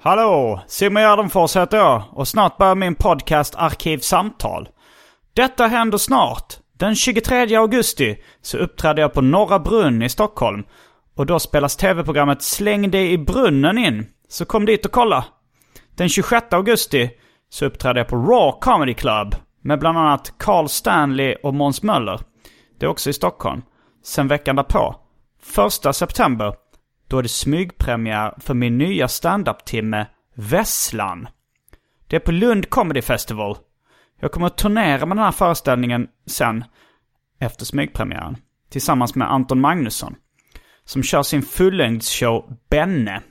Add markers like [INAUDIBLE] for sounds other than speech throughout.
Hallå! Simon Gärdenfors heter jag och snart börjar min podcast Arkivsamtal. Detta händer snart. Den 23 augusti så uppträder jag på Norra Brunn i Stockholm. Och då spelas tv-programmet Släng dig i brunnen in. Så kom dit och kolla. Den 26 augusti så uppträder jag på Raw Comedy Club med bland annat Carl Stanley och Måns Möller. Det är också i Stockholm. Sen veckan därpå, 1 september, då är det smygpremiär för min nya standup-timme Vesslan. Det är på Lund Comedy Festival. Jag kommer att turnera med den här föreställningen sen, efter smygpremiären, tillsammans med Anton Magnusson. Som kör sin fullängdsshow Benne.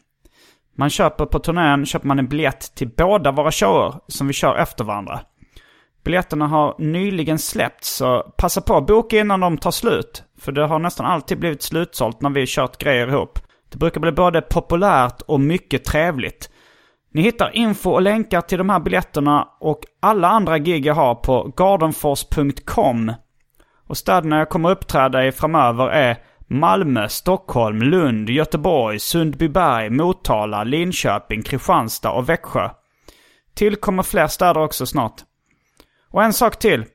Man köper på turnén köper man en biljett till båda våra shower som vi kör efter varandra. Biljetterna har nyligen släppts så passa på att boka innan de tar slut. För det har nästan alltid blivit slutsålt när vi kört grejer ihop. Det brukar bli både populärt och mycket trevligt. Ni hittar info och länkar till de här biljetterna och alla andra gig jag har på gardenfors.com. Och städerna jag kommer uppträda i framöver är Malmö, Stockholm, Lund, Göteborg, Sundbyberg, Motala, Linköping, Kristianstad och Växjö. Tillkommer fler städer också snart. Och en sak till.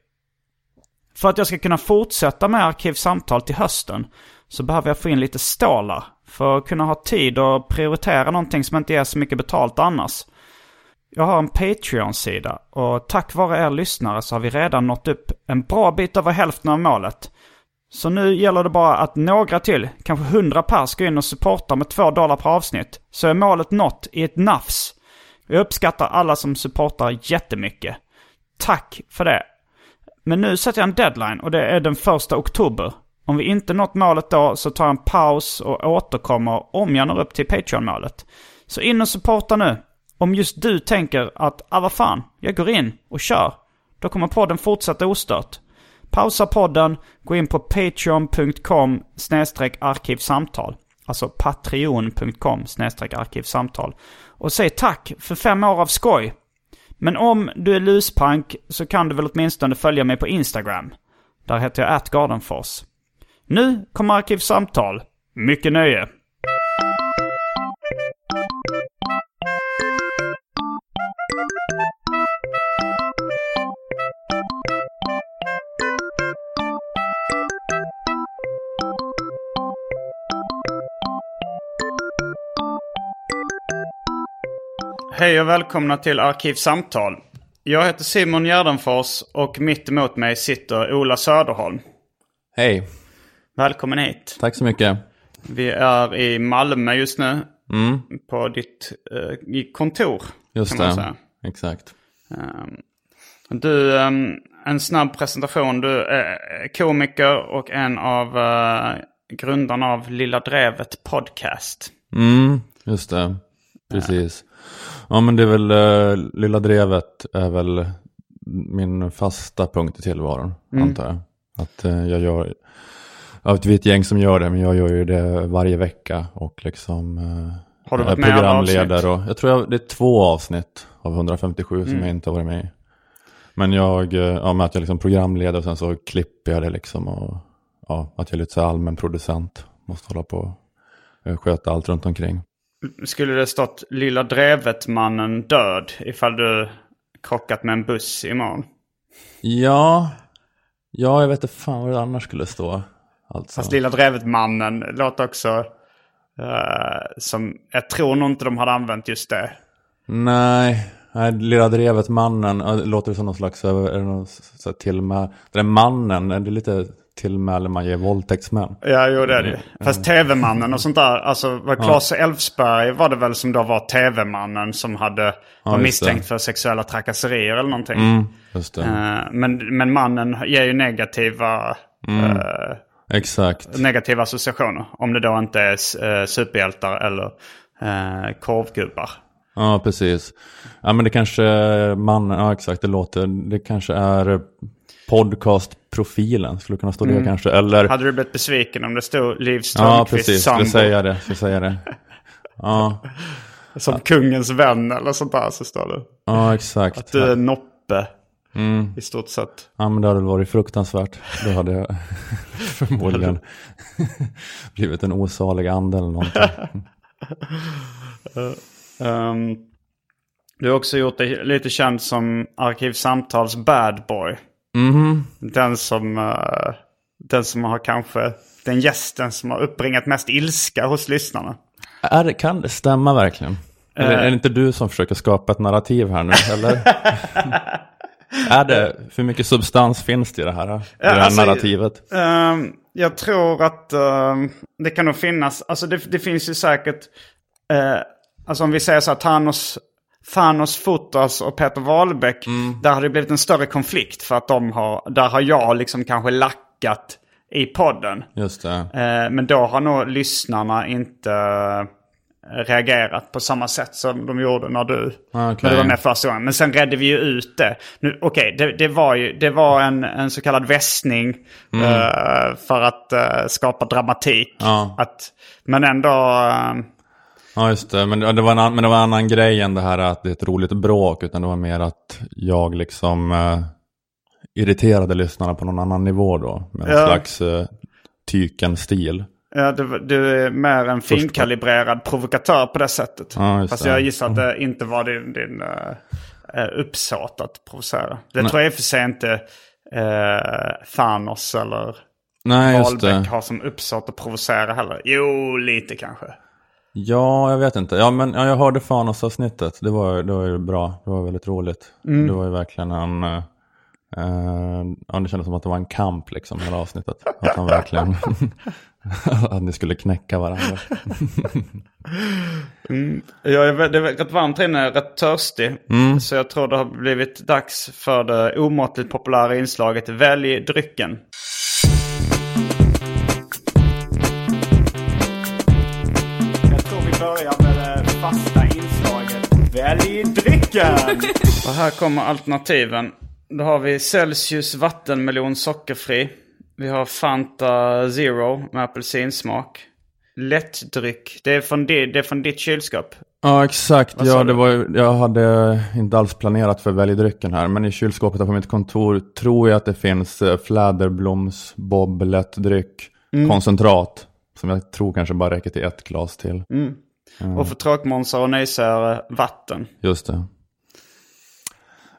För att jag ska kunna fortsätta med Arkivsamtal till hösten så behöver jag få in lite stålar. För att kunna ha tid och prioritera någonting som inte ger så mycket betalt annars. Jag har en Patreon-sida och tack vare er lyssnare så har vi redan nått upp en bra bit över hälften av målet. Så nu gäller det bara att några till, kanske hundra pers, går in och supportar med två dollar per avsnitt. Så är målet nått i ett nafs. Jag uppskattar alla som supportar jättemycket. Tack för det. Men nu sätter jag en deadline och det är den första oktober. Om vi inte nått målet då så tar jag en paus och återkommer om jag når upp till Patreon-målet. Så in och supporta nu. Om just du tänker att, ah vad fan, jag går in och kör. Då kommer podden fortsätta ostört. Pausa podden, gå in på patreon.com arkivsamtal. Alltså patreon.com arkivsamtal. Och säg tack för fem år av skoj. Men om du är luspank så kan du väl åtminstone följa mig på Instagram. Där heter jag atgardenfors. Nu kommer Arkivsamtal. Mycket nöje! Hej och välkomna till Arkivsamtal. Jag heter Simon Gärdenfors och mitt emot mig sitter Ola Söderholm. Hej. Välkommen hit. Tack så mycket. Vi är i Malmö just nu. Mm. På ditt eh, kontor. Just kan det. säga. Exakt. Ehm, du, ehm, en snabb presentation. Du är komiker och en av uh, grundarna av Lilla Drevet Podcast. Mm, just det. Precis. Ja men det är väl, uh, Lilla Drevet är väl min fasta punkt i tillvaron, Mm. antar jag. Att eh, jag gör, ja, vi är ett gäng som gör det, men jag gör ju det varje vecka och liksom eh, Har du varit med programledare. Och, jag tror jag, det är två avsnitt av 157 som Mm. jag inte har varit med i. Men jag, eh, ja med att jag liksom programleder och sen så klipper jag det liksom och ja, att jag är lite så allmän producent. Måste hålla på och sköta allt runt omkring. Skulle det stått Lilla Drevet-mannen död ifall du krockat med en buss imorgon? Ja, ja jag vet inte fan vad det annars skulle stå. Alltså. Fast Lilla Drevet-mannen låter också eh, som... Jag tror nog inte de hade använt just det. Nej, nej, Lilla Drevet, mannen, ja, det låter som någon slags, är det någon så här till med, den mannen, det är lite tillmäle man ger våldtäktsmän. Ja, jo det är det ju. Fast tv-mannen och sånt där. Alltså var Claes Elfsberg var det väl som då var tv-mannen som hade, var just det. misstänkt för sexuella trakasserier eller någonting. Det. Eh, men, men mannen ger ju negativa, eh, Exakt. negativa associationer. Om det då inte är eh, superhjältar eller eh, korvgubbar. Ja, precis. Ja, men det kanske mannen, ja exakt, det låter, det kanske är podcastprofilen, skulle kunna stå det kanske. Eller, Hade du blivit besviken om det stod Liv ja precis, sambo skulle säga det, skulle säga det. Ja, som kungens vän eller sånt där så står det. ja exakt. Du är Noppe Mm. i stort sett. Ja men det hade varit fruktansvärt. Då hade jag [LAUGHS] förmodligen [LAUGHS] blivit en osalig ande eller någonting. [LAUGHS] Ehm, du har också gjort dig lite känd som Arkivsamtals bad boy. Mhm. Den som, eh, den som har kanske, den gästen som har uppbringat mest ilska hos lyssnarna. Är, det- kan det stämma verkligen? Eller är det inte du som försöker skapa ett narrativ här nu, eller? Är det, för mycket substans finns det i det här, i det här alltså, narrativet? Ehm, jag tror att ehm, det kan nog finnas, alltså det, det finns ju säkert, eh, alltså om vi säger så här, Thanos, Thanos Fotos och Peter Wahlbeck, där har det blivit en större konflikt för att de har, där har jag liksom kanske lackat i podden. Just det. Eh, men då har nog lyssnarna inte reagerat på samma sätt som de gjorde när du, Okej. när du var med första gången. Men sen redde vi ju ut det. Okej, det, det var ju det var en, en så kallad västning eh, för att eh, skapa dramatik. Ja. Att, men ändå... eh, Ja, just det. Men det, var en, men det var en annan grej än det här att det är ett roligt bråk. Utan det var mer att jag liksom irriterade lyssnarna på någon annan nivå då. Med en Ja. slags tyken-stil. Ja, du, du är mer en finkalibrerad provokatör på det sättet. Ja, Fast jag gissar att det inte var din, din uh, uppsåt att provocera. Det tror jag i och för sig inte uh, Thanos eller Nej, Wahlbeck har som uppsåt att provocera heller. Jo, lite kanske. Ja, jag vet inte. Ja, men ja, jag hörde Fanos-avsnittet. Det var, det var ju bra. Det var väldigt roligt. Mm. Det var ju verkligen en... Eh, ja, det kändes som att det var en kamp liksom, hela avsnittet. Att han verkligen... [LAUGHS] [LAUGHS] att ni skulle knäcka varandra. [LAUGHS] Jag är, det är rätt varmt inne, rätt törstig. Mm. Så jag tror det har blivit dags för det omåttligt populära inslaget Välj drycken. Jag tror vi börjar med det fasta inslaget Välj drycken! [LAUGHS] Och här kommer alternativen. Då har vi Celsius vattenmelon sockerfri. Vi har Fanta Zero med apelsinsmak. Lättdryck. Det är från, di, det är från ditt kylskåp. Ja, exakt. Vad Ja, det var, jag hade inte alls planerat för väljdrycken här. Men i kylskåpet här på mitt kontor tror jag att det finns eh, fläderbloms bob lättdryck Mm. koncentrat. Som jag tror kanske bara räcker till ett glas till. Och för tråkmånsar och nöjsare vatten. Just det.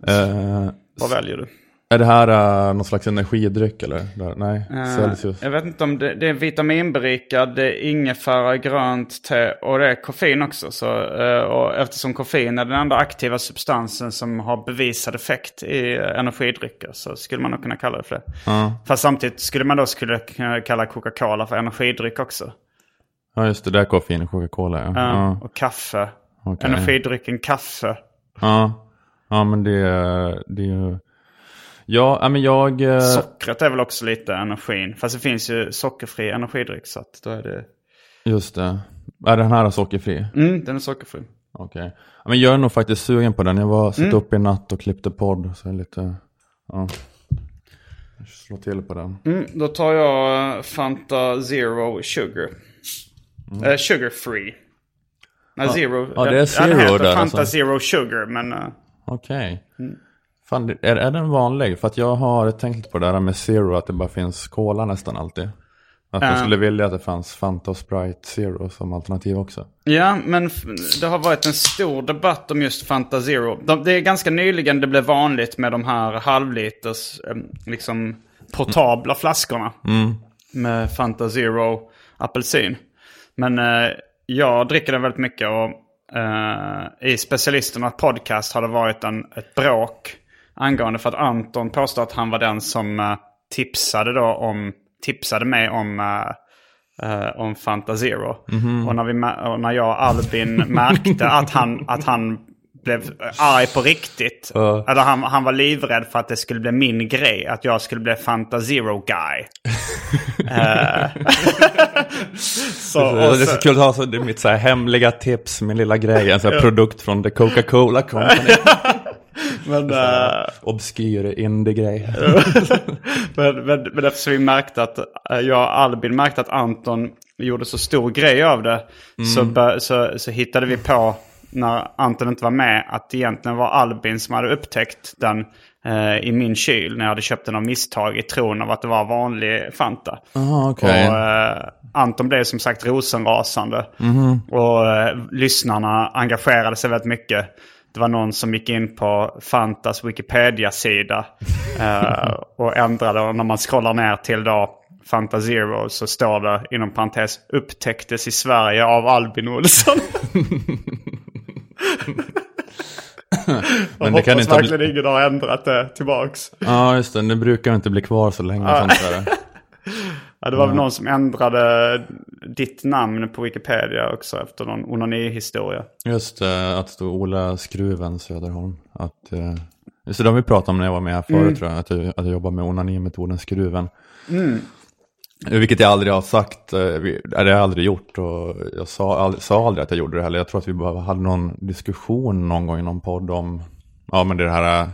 Eh, Vad väljer du? Är det här uh, någon slags energidryck eller? Där- Nej, Celsius. Jag vet inte om det, det är vitaminberikad, det är ingefära, grönt te och det är koffein också. Så, eh, och eftersom koffein är den enda aktiva substansen som har bevisad effekt i eh, energidrycker så skulle man nog kunna kalla det för det. Fast samtidigt skulle man då skulle kunna kalla Coca-Cola för energidryck också. Ja, just det. Det är koffein i Coca-Cola. Ja. Ja. Och kaffe. Okej. Energidrycken kaffe. Ja. ja, men det, är- det är ju... Ja, ja, men jag... eh, Sockret är väl också lite energin. Fast det finns ju sockerfri energidryck så att då är det... Just det. Är den här sockerfri? Mm, den är sockerfri. Okej. Ja, men jag är nog faktiskt sugen på den. Jag var satt Mm. upp i natt och klippte podd. Så jag är lite... Ja. Jag slår till på den. Mm, då tar jag Fanta Zero Sugar. Eh, sugar free. Nej, Zero. Ja, det är Zero den heter där, Fanta alltså. Zero Sugar, men... eh, Okej. Mm. Fan, är, är den vanlig? För att jag har tänkt på det där med Zero, att det bara finns Cola nästan alltid. Att jag Ja. skulle vilja att det fanns Fanta och Sprite Zero som alternativ också. Ja, men det har varit en stor debatt om just Fanta Zero. De, det är ganska nyligen det blev vanligt med de här halvliters, liksom portabla flaskorna. Med Fanta Zero apelsin. Men eh, jag dricker den väldigt mycket och eh, i specialisterna podcast har det varit en, ett bråk angående för att Anton påstår att han var den som eh, tipsade då om tipsade mig om, uh, uh, om Fanta Zero. Mhm. Och, när vi, och när jag och Albin [LAUGHS] märkte att han, att han blev arg på riktigt. Ja. Eller han, han var livrädd för att det skulle bli min grej. Att jag skulle bli Fanta Zero guy. [LAUGHS] Eh, [LAUGHS] så, det och är så, så kul att ha så, det är mitt så här hemliga tips, min lilla grej, en här produkt från The Coca-Cola Company. Men, eh, Obskyr indie-grej. [LAUGHS] men, men, men eftersom vi märkte att, eh, jag och Albin märkte att Anton gjorde så stor grej av det. Så, bör, så, så hittade vi på, när Anton inte var med, att det egentligen var Albin som hade upptäckt den eh, i min kyl. När jag hade köpt den av misstag i tron av att det var vanlig Fanta. Jaha, okej. Och eh, Anton blev som sagt rosenrasande. Och eh, lyssnarna engagerade sig väldigt mycket. Det var någon som gick in på Fantas Wikipedia-sida eh, [LAUGHS] och ändrade. Och när man scrollar ner till då Fanta Zero så står det inom parentes upptäcktes i Sverige av Albin Olsson. [LAUGHS] Men det kan inte verkligen bli... ingen har ändrat det tillbaks. Ja, just det. Det brukar inte bli kvar så länge. Sånt där. [LAUGHS] Ja, det var väl någon som ändrade ditt namn på Wikipedia också efter någon onani-historia. Just det, att stå Ola Skruven Söderholm. Att, eh, just det, det har vi pratat om när jag var med här förut tror jag. Att jag, att jag jobbar med onanimetoden Skruven. Vilket jag aldrig har sagt, eh, det har jag aldrig gjort och jag sa, aldrig, sa aldrig att jag gjorde det heller. Jag tror att vi bara hade någon diskussion någon gång i någon podd om, ja men det här, eh,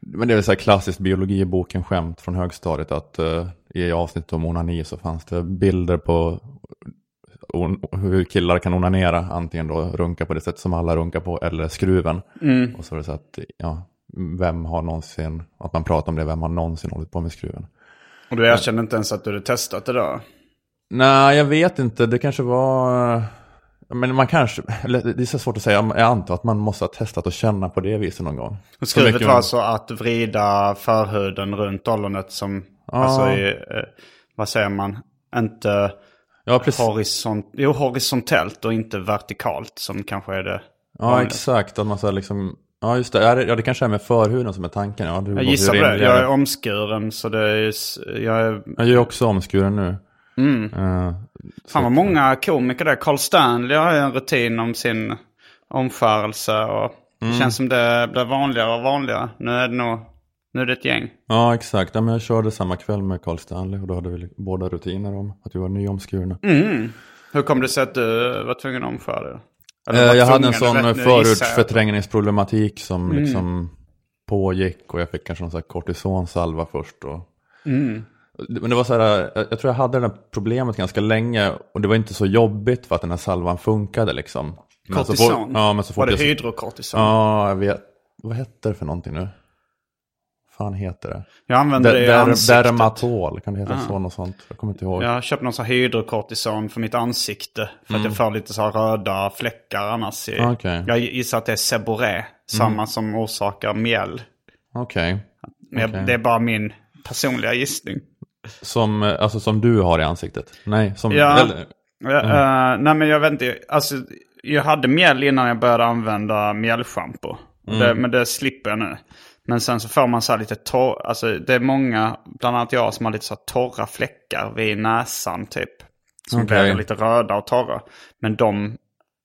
men det är väl så här klassiskt biologi i boken skämt från högstadiet att eh, i avsnittet om onani så fanns det bilder på hur killar kan onanera, antingen då runka på det sätt som alla runkar på eller skruven. Och så var det så att, ja, vem har någonsin, att man pratar om det, vem har någonsin hållit på med skruven? Och du erkände inte ens att du hade testat det då? Nej, jag vet inte. Det kanske var... Men man kanske... Det är så svårt att säga. Jag antar att man måste ha testat och känna på det viset någon gång. Skruvet var man- alltså att vrida förhuden runt ollonet som, alltså i, eh, vad säger man, inte Ja, precis. horison, jo, horisontellt och inte vertikalt som kanske är det Ja, vanliga. exakt. Att man så här liksom... Ja, just det. Ja, det kanske är med förhuden som är tanken. Ja, det Jag gissar på det. Jag är omskuren så det är, jag är, Jag är också omskuren nu. Mm. Eh, fan vad många komiker där. Carl Stanley har ju en rutin om sin omskärelse och Mm. det känns som det blir vanligare och vanligare. Nu är det nog, nu är det ett gäng. ja, exakt. Ja, men jag körde samma kväll med Carl Stanley och då hade vi båda rutiner om att vi var nyomskurna. Mm. Hur kom det sig att du var tvungen att omskära dig? Eh, jag hade en sån förortsförträngningsproblematik som Mm. liksom pågick och jag fick kanske någon sån här kortisonsalva först. Och... Mm. Men det var så här, jag tror jag hade det här problemet ganska länge och det var inte så jobbigt för att den här salvan funkade liksom. Men så Kortison? fort- ja, men så fort var det jag... hydrokortison? Ja, jag vet. Vad hette det för någonting nu? Fan heter det? Jag använder det i Der- ansiktet. Dermatol, kan det heta så? Något sånt? Jag kommer inte ihåg. Jag har köpt någon sån här hydrokortison för mitt ansikte. För att jag får lite så här röda fläckar annars. I, Mm. Okej. Jag gissar att det är Seboré. Samma som orsakar mjäll. Okej. Men jag- Okej. Det är bara min personliga gissning. Som, alltså, som du har i ansiktet? Nej, som... Ja. Eller, Ja, eh, nej men jag vet inte. Alltså, jag hade mjäll innan jag började använda mjällschampo. Det, men det slipper jag nu. Men sen så får man så här lite torr, alltså det är många, bland annat jag, som har lite så här torra fläckar vid näsan typ. Som Okej. blir lite röda och torra. Men de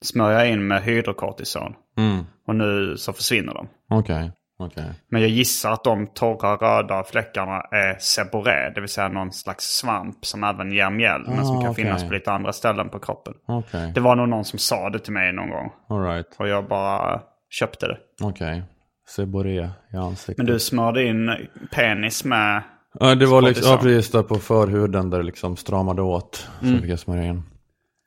smörjer jag in med hydrokortison. mm, Och nu så försvinner de. Okej, okej. Men jag gissar att de torra röda fläckarna är seboré, det vill säga någon slags svamp som även ger mjäll. men som Ah, kan okej. finnas på lite andra ställen på kroppen. Okej, Det var nog någon som sa det till mig någon gång. alright. Och jag bara köpte det. Okej. Seboré i ansiktet. Men du smörde in penis med... Ja, det var liksom, ja, precis där på förhuden där det liksom stramade åt. Mm. Så fick jag smörja in.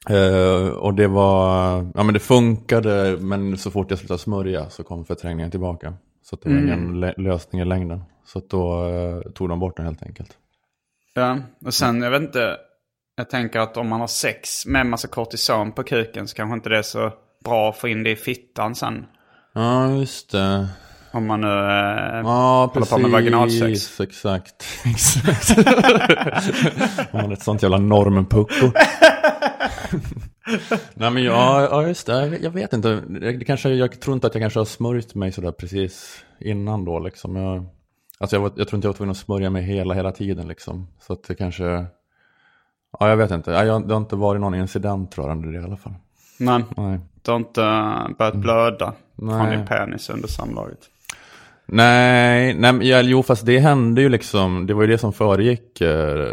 Eh, och det var, ja men det funkade, men så fort jag slutade smörja så kom förträngningen tillbaka. Så det var Mm. ingen lösning i längden. Så då eh, tog de bort den helt enkelt. Ja, och sen jag vet inte. Jag tänker att om man har sex med massa kortison på kuken så kanske inte det är så bra att få in det i fittan sen. Ja, just det. Om man nu eh, Ja, håller på med vaginalsex. Exakt. [LAUGHS] exakt. Om [LAUGHS] man är ett sånt jävla normpucko. [LAUGHS] Nej men ja, ja just det. Jag, vet inte. Det kanske, jag tror inte att jag kanske har smörjt mig sådär precis innan då liksom. Jag, alltså jag, var, jag tror inte jag var tvungen att smörja mig hela, hela tiden liksom. Så att det kanske, Ja, jag vet inte. Ja, jag, det har inte varit någon incident rörande det i alla fall. Men Nej. du har inte eh, börjat blöda Mm. Nej. din penis under samlaget? Nej, nej ja, jo fast det hände ju liksom, det var ju det som föregick eh,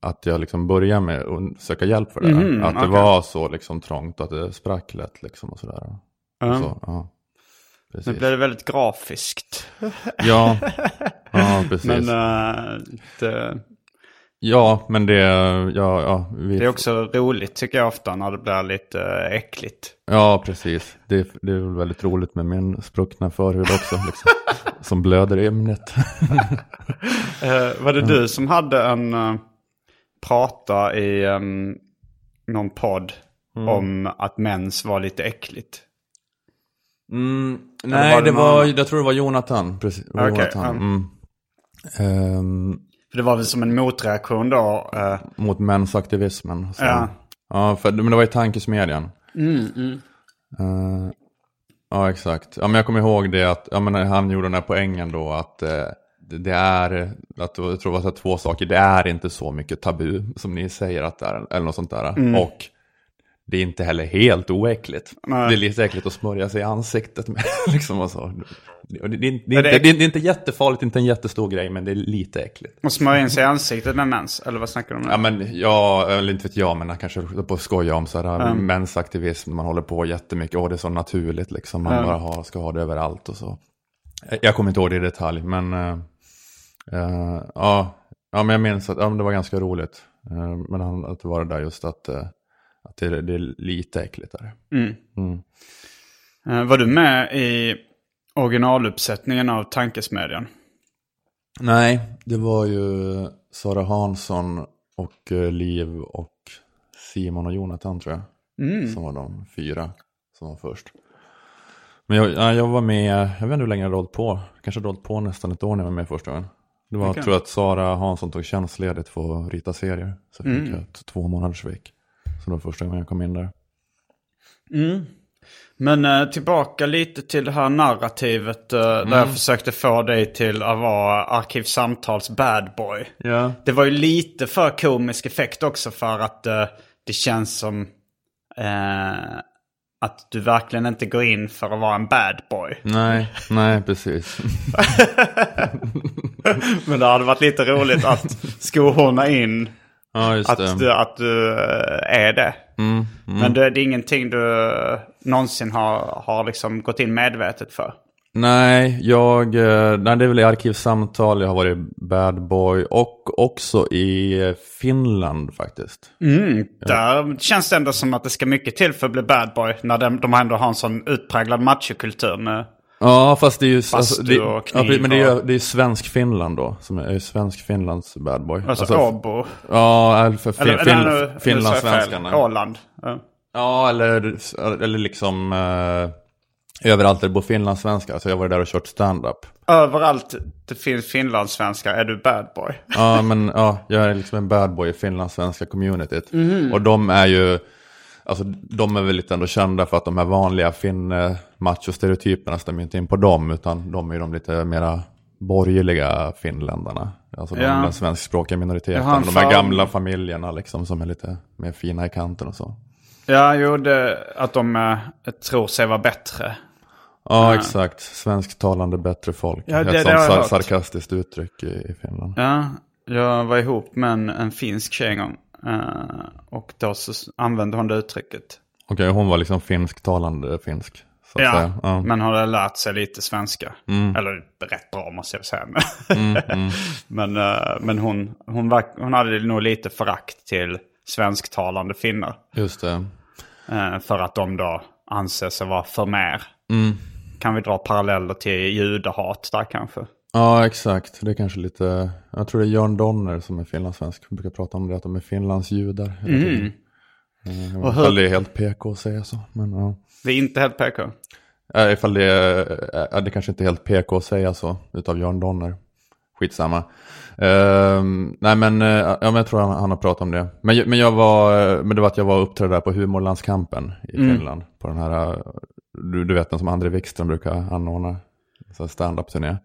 att jag liksom började med att söka hjälp för det. Mhm, att det okej. var så liksom trångt att det sprack lätt liksom och sådär. Ja. Så, ja. Nu Precis. blev det väldigt grafiskt. Ja, [LAUGHS] ja precis. Men eh, det, Ja, men det, ja, ja, vi, det är också roligt tycker jag ofta när det blir lite eh, äckligt. ja precis. Det, det är väl väldigt roligt med min spruckna förhud också, liksom, [LAUGHS] som blöder i ämnet. [LAUGHS] Eh, var det du som hade en uh, prata i em, någon podd Mm. om att mens var lite äckligt? Mm, var nej, det det någon var, jag tror det var Jonathan. Precis, det var Okej, Jonathan. ja. Mm. Ehm, För det var väl som en motreaktion då. eh, mot mensaktivismen. Så. Ja. Ja, för, men det var i tankesmedjan. Mm, Eh, ja, exakt. Ja, men jag kommer ihåg det att ja, men han gjorde den här poängen då att eh, det, det är, att, jag tror det var så två saker, det är inte så mycket tabu som ni säger att det är, eller något sånt där. Och det är inte heller helt oäckligt. Nej. Det är lite äckligt att smörja sig i ansiktet med. [LAUGHS] liksom och så. Det, det, det, Är är det inte, det, är- det är inte jättefarligt, inte en jättestor grej, men det är lite äckligt. och smörja in sig i ansiktet med mens? Eller vad snackar du om? nu? Ja, men ja, eller inte vet jag, men jag kanske på skoja om så här mensaktivism. Man håller på jättemycket, och det är så naturligt liksom. Man bara har, ska ha det överallt och så. Jag- kommer inte ihåg det i detalj, men eh, eh, ja, ja, men jag minns att ja, det var ganska roligt. Eh, men han, att det var det där just att, att det, det är lite äckligt där. Eh, var du med i originaluppsättningen av Tankesmedjan? Nej, det var ju Sara Hansson och eh, Liv och Simon och Jonathan tror jag. Som var de fyra som var först. Men jag, ja, jag var med, jag vet inte hur länge jag hade på. Kanske hade på nästan ett år när jag var med första gången. Det var, Okej. tror jag att Sara Hansson tog tjänstledigt för att rita serier. Så fick jag ett två månaders vik. Så det var första gången jag kom in där. Men eh, tillbaka lite till det här narrativet eh, där jag försökte få dig till att vara Arkivsamtals bad boy. Ja. Det var ju lite för komisk effekt också för att eh, det känns som eh, att du verkligen inte går in för att vara en bad boy. Nej, nej precis. [LAUGHS] Men det hade varit lite roligt att [LAUGHS] skohorna in Ja, att, det. du, att du eh, är det. Mm, Men det, det är ingenting du eh, någonsin har, har liksom gått in medvetet för. Nej, jag, eh, nej, det är väl i arkivsamtal, jag har varit bad boy och också i Finland faktiskt. Där känns det ändå som att det ska mycket till för att bli bad boy. När de, de ändå har en sån utpräglad machokultur med... Ja, fast det är ju... Bastu det, och ja, kniv men det är, ju- och- det är svensk Finland då, som är, är svensk Finlands bad boy. Alltså, Åbo. Ja, eller för fin, Eller, fin, eller, finlandssvenskarna. Åland. Ja. Ja, eller, eller liksom eh, överallt där det bor finlandssvenskar. Så jag var där och kört stand-up. Överallt det finns finlandssvenskar är du bad boy. Ja, men ja, jag är liksom en bad boy i finlandssvenska communityt. Mhm. Och de är ju, alltså de är väl lite ändå kända för att de här vanliga finn macho-stereotyperna stämmer inte in på dem, utan de är ju de lite mera borgerliga finländarna. Alltså de, Ja. den svenskspråkiga minoriteten, en de här gamla familjerna liksom som är lite mer fina i kanten och så. Ja, jo, det, att de eh, tror sig vara bättre. Ja, exakt. Svensktalande bättre folk. Ja, det- Ett det sånt sar- hört. sarkastiskt uttryck i, i Finland. Ja, jag var ihop med en, en finsk tjej en gång. Eh, och då så använde hon det uttrycket. Okej, hon var liksom finsktalande finsk. Så att Ja, säga. Ja. men hade lärt sig lite svenska. Eller rätt bra måste jag säga. [LAUGHS] men eh, men hon, hon, var, hon hade nog lite förakt till svensktalande finnar. Just det. Eh, för att de då anser sig vara för mer. Mm. Kan vi dra paralleller till judehat där kanske? Ja, exakt. Det är kanske lite... Jag tror det är Jörn Donner som är finlandssvensk. brukar prata om det, att de är Finlandsjudar. hela tiden. Eh, Ifall det är helt PK att säga så. Men ja. Det är inte helt PK. Äh, ifall det är... äh, det kanske inte är helt PK att säga så. Utav Jörn Donner. Skitsamma. Ehm, nej men, eh, ja, men jag tror han, han har pratat om det. Men, jag- men jag var, eh, men det var att jag var och uppträdde där på Humorlandskampen i Finland. På den här, eh, du, du vet den som André Wikström brukar anordna. Så stand-up turné. Eh,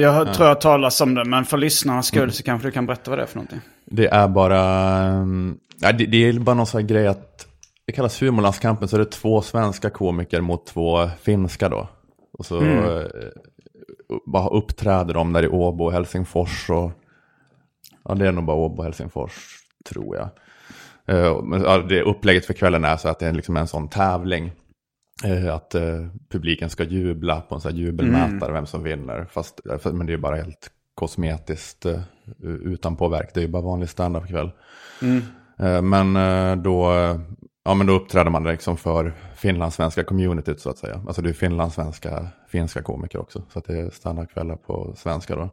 jag har- tror jag talas om det, men för lyssnarnas skull så kanske du kan berätta vad det är för någonting. Det är bara, um, ja, det, det är bara någon sån här grej att det kallas humorlandskampen så är det två svenska komiker mot två finska då. Och så eh, bara uppträder de där i Åbo och Helsingfors och ja det är nog bara Åbo och Helsingfors tror jag. Eh, men, ja, det upplägget för kvällen är så att det är liksom en sån tävling. Eh, att eh, publiken ska jubla på en sån här jubelmätare vem som vinner. Fast, eh, men det är bara helt kosmetiskt utan påverk. Det är ju bara vanlig standardkväll. Eh, men, då, ja, men då uppträder man liksom för finlandssvenska communityt så att säga. Alltså det är finlandssvenska, finska komiker också. Så att det är standardkvällar på svenska då.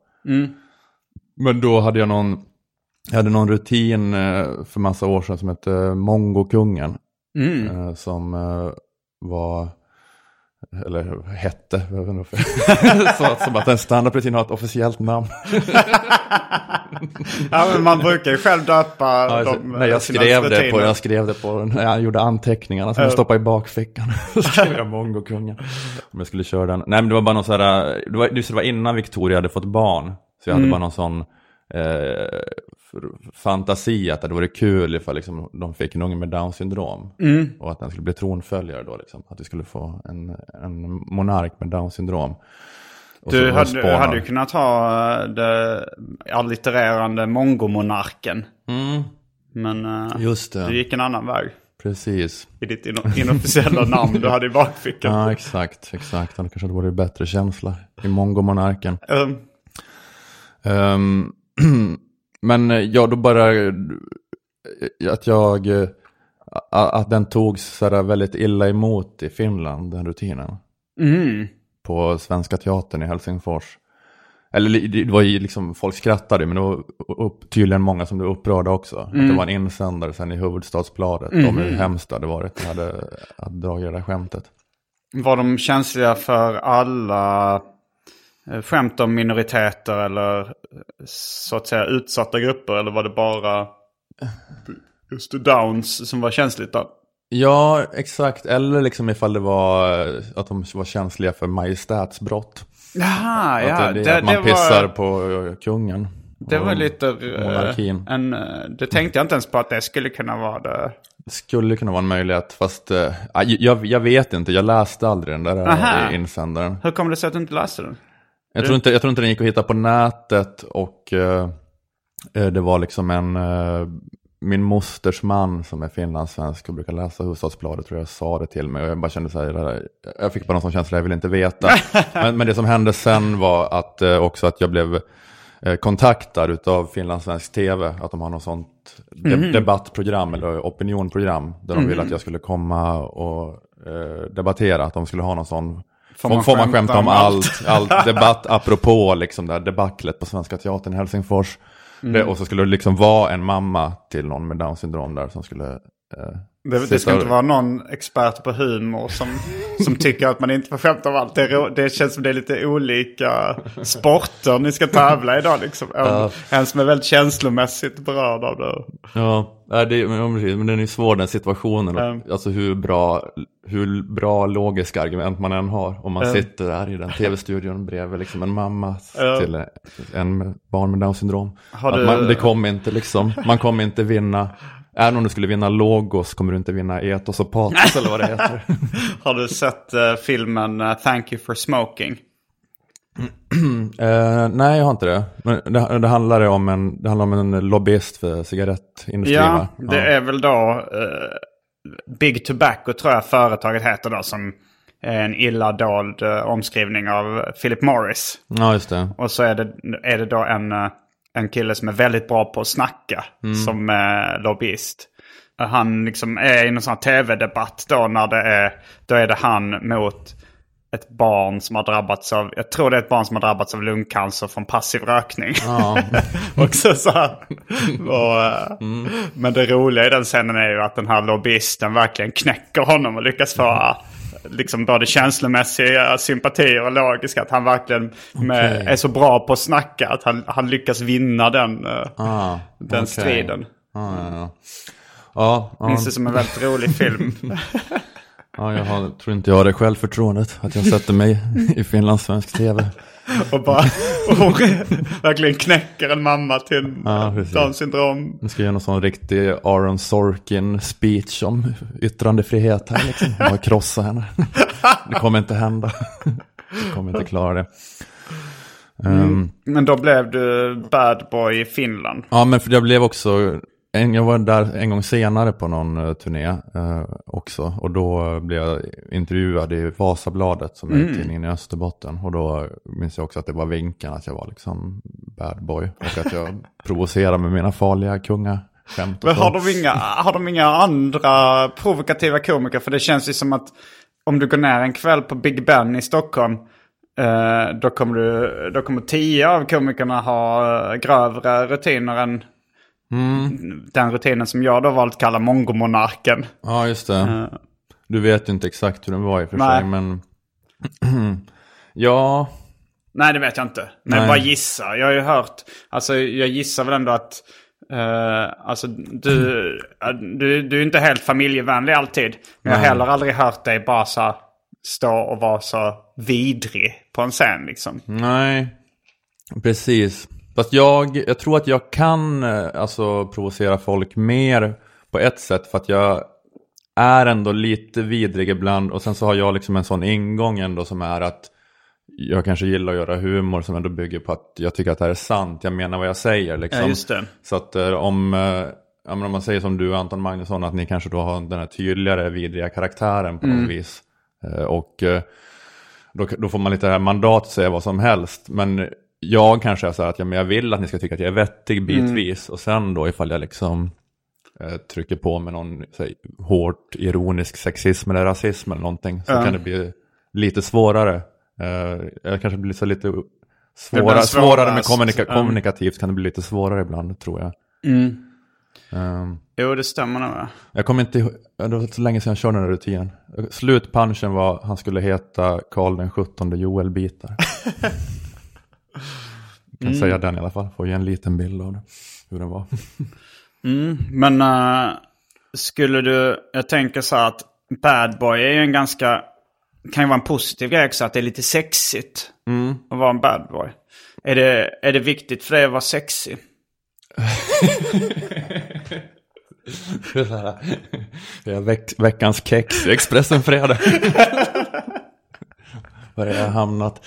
Men då hade jag någon, jag hade någon rutin för massa år sedan som hette Mongokungen. Eh, Som var, eller hette, jag vet inte varför. så att, som att en standardrutin har ett officiellt namn. [LAUGHS] Ja, men man brukar ju själv döpa Alltså, dem. nej, jag skrev, det på, jag skrev det på, när jag gjorde anteckningarna som jag stoppade i bakfickan. [LAUGHS] Så skrev jag Mongokungen. Om jag skulle köra den. Nej men det var bara någon sån här, det var, det var innan Victoria hade fått barn. Så jag hade bara någon sån eh, fantasi att det vore kul ifall liksom, de fick en unge med down syndrom. Och att den skulle bli tronföljare då liksom. Att vi skulle få en, en monark med down syndrom. Och Du hade, hade ju kunnat ha eh, det allittererande mongomonarken. Mm, Men eh, just det, du gick en annan väg. precis. I ditt ino- inofficiella namn du hade i bakfickan. Ja, exakt, exakt. Det kanske hade varit bättre känsla i mongomonarken. Um, Um, [CLEARS THROAT] [CLEARS THROAT] men eh, ja, då bara eh, att jag, eh, att den togs sådär väldigt illa emot i Finland, den rutinen. mm. På Svenska Teatern i Helsingfors. Eller det var ju liksom, folk skrattade men det var upp, tydligen många som blev upprörda också. Att det var en insändare sen i Hufvudstadsbladet om hur hemskt det hade varit att hade, hade dragit det där skämtet. Var de känsliga för alla eh, skämt om minoriteter eller eh, så att säga utsatta grupper? Eller var det bara just downs som var känsligt då? Ja, exakt. Eller liksom ifall det var eh, att de var känsliga för majestätsbrott. Jaha, Att, ja. det, det, att man det pissar var, på eh, kungen. det var lite... eh, monarkin. En, eh, det tänkte jag inte ens på att det skulle kunna vara det. Det skulle kunna vara en möjlighet, fast eh, jag, jag vet inte. Jag läste aldrig den där Aha. eh, insändaren. Hur kommer det sig att du inte läste den? Jag tror, inte, jag tror inte den gick att hitta på nätet och eh, eh, det var liksom en, eh, min mosters man som är finlandssvensk och brukar läsa Hufvudstadsbladet tror jag sa det till mig. Och jag bara kände så här, där- jag fick bara någon sån känsla jag ville inte veta. [LAUGHS] men, men det som hände sen var att eh, också att jag blev eh, kontaktad av finlandssvensk tv, att de har något sånt de- debattprogram eller opinionprogram där de ville att jag skulle komma och eh, debattera, att de skulle ha någon sån Får man, får man skämta om allt, allt? Debatt apropå liksom det här debaclet på Svenska Teatern i Helsingfors. Det, och så skulle det liksom vara en mamma till någon med Downs syndrom där som skulle... Eh, Det, det ska inte vara någon expert på humor som, som tycker att man inte får skämta om allt. Det, det känns som det är lite olika sporter ni ska tävla idag. Liksom. En, Ja. en som är väldigt känslomässigt berörd av det. Ja, det, men, den är svår den situationen. Mm. Alltså hur bra, hur bra logiska argument man än har. Om man Mm. sitter där i den tv-studion bredvid liksom en mamma Ja. till en barn med Downs syndrom. Du- man, det kommer inte liksom, man kommer inte vinna. Även om du skulle vinna Logos kommer du inte vinna Etos och Patos eller vad det heter. [LAUGHS] Har du sett eh, filmen eh, Thank you for smoking? [CLEARS THROAT] Eh, nej, jag har inte det. Men det, det, handlar om en, det handlar om en lobbyist för cigarettindustrin Ja, va? det är väl då Big Tobacco tror jag företaget heter då. Som är en illa dold omskrivning av Philip Morris. Ja, just det. Och så är det, är det då en, en kille som är väldigt bra på att snacka som eh, lobbyist. Han liksom är i någon sån här tv-debatt då när det är, då är det han mot ett barn som har drabbats av, jag tror det är ett barn som har drabbats av lungcancer från passiv rökning. Ja. [LAUGHS] och så, och, eh, Men det roliga i den scenen är ju att den här lobbyisten verkligen knäcker honom och lyckas få liksom både känslomässiga sympatier och logiska. Att han verkligen med, Okej. är så bra på att snacka att han, han lyckas vinna den, eh, Ah, den okej. striden. Ja, ja, ja. Ja, ja, Minns det som en väldigt rolig film. [LAUGHS] ja, jag har, tror inte jag har det självförtroendet att jag sätter mig i finlandssvensk tv. [LAUGHS] och bara och verkligen knäcker en mamma till en Ja. Downs syndrom. Nu ska göra någon sån riktig Aaron Sorkin speech om yttrandefrihet här liksom. Bara krossa henne. Det kommer inte hända. Jag kommer inte klara det. Ehm, Men då blev du bad boy i Finland. Ja, men för jag blev också, en, jag var där en gång senare på någon uh, turné eh, också. Och då blev jag intervjuad i Vasabladet som är tidningen i Österbotten. Och då minns jag också att det var vinkeln att jag var liksom bad boy. Och att jag [LAUGHS] provocerade med mina farliga och Men har de, inga, har de inga andra provokativa komiker? För det känns ju som att om du går ner en kväll på Big Ben i Stockholm. eh, då, kommer du, då kommer tio av komikerna ha eh, grövre rutiner än den rutinen som jag då valt att kalla mongomonarken. Ja, just det. Du vet ju inte exakt hur den var i och för Nej. sig, men... [CLEARS THROAT] ja, Nej, det vet jag inte. Men Nej. bara gissa. Jag har ju hört, alltså jag gissar väl ändå att eh, alltså, du, [CLEARS THROAT] eh, du, du är inte helt familjevänlig alltid. Men jag har heller aldrig hört dig bara så stå och vara så vidrig på en scen liksom. Nej, precis. Fast jag, jag tror att jag kan eh, alltså, provocera folk mer på ett sätt för att jag är ändå lite vidrig ibland och sen så har jag liksom en sån ingång ändå som är att jag kanske gillar att göra humor som ändå bygger på att jag tycker att det här är sant, jag menar vad jag säger liksom. Ja, just det. Så att eh, om, eh, ja, om man säger som du Anton Magnusson att ni kanske då har den här tydligare vidriga karaktären på något vis. Och då, då får man lite här mandat att säga vad som helst. Men jag kanske är så här att ja, men jag vill att ni ska tycka att jag är vettig bitvis. Och sen då ifall jag liksom eh, trycker på med någon säg, hårt ironisk sexism eller rasism eller någonting. Så kan det bli lite svårare. Eh, jag kanske blir så lite blir svårare, med kommunika- Ja. kommunikativt kan det bli lite svårare ibland tror jag. Ehm, Jo, det stämmer nog. ja. jag kommer inte ihåg, det var så länge sedan jag körde den här rutinen. Slutpunchen var han skulle heta Karl den 17 Joel Bitar. Jag kan säga den i alla fall, får ge en liten bild av det, hur den var. [LAUGHS] Men eh, skulle du, jag tänker så här att bad boy är ju en ganska, kan ju vara en positiv grej också, att det är lite sexigt att vara en bad boy. Är det, är det viktigt för dig att vara sexig? Det är veck, veckans kex Expressen Fredag. [LAUGHS] Var är jag hamnat?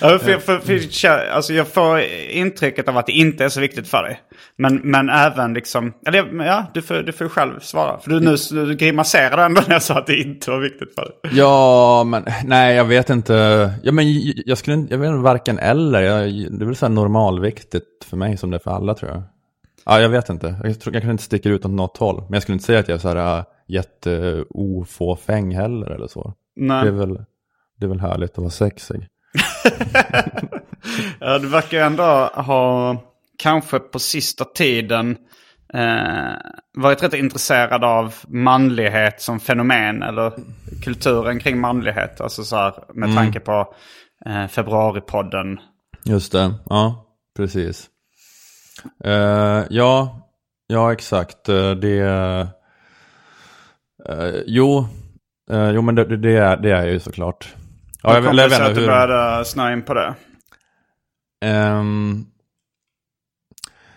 Ja, för, för, för, alltså jag får intrycket av att det inte är så viktigt för dig. Men, men även liksom, eller ja, du får, du får själv svara. För du, nu, du grimaserade ändå när jag sa att det inte var viktigt för dig. Ja, men nej, jag vet inte. Ja, men jag, skulle jag vet inte, varken eller. Jag, det är väl så här normalviktigt för mig som det är för alla tror jag. Ja, jag vet inte. Jag, tror, jag kanske inte sticker ut åt något håll. Men jag skulle inte säga att jag är så här äh, jätteofåfäng heller eller så. Nej. Det är, väl, det är väl härligt att vara sexig. [LAUGHS] Ja, du verkar ju ändå ha, kanske på sista tiden, eh, varit rätt intresserad av manlighet som fenomen. Eller kulturen kring manlighet. Alltså så här, med tanke på eh, februaripodden. Just det, ja, precis. Eh, ja, ja exakt. Eh, Det... eh, jo, eh, jo, men det, det, det, är, det är ju såklart. Ja, jag, jag det sig vet inte hur... började snöa in på det? Ehm,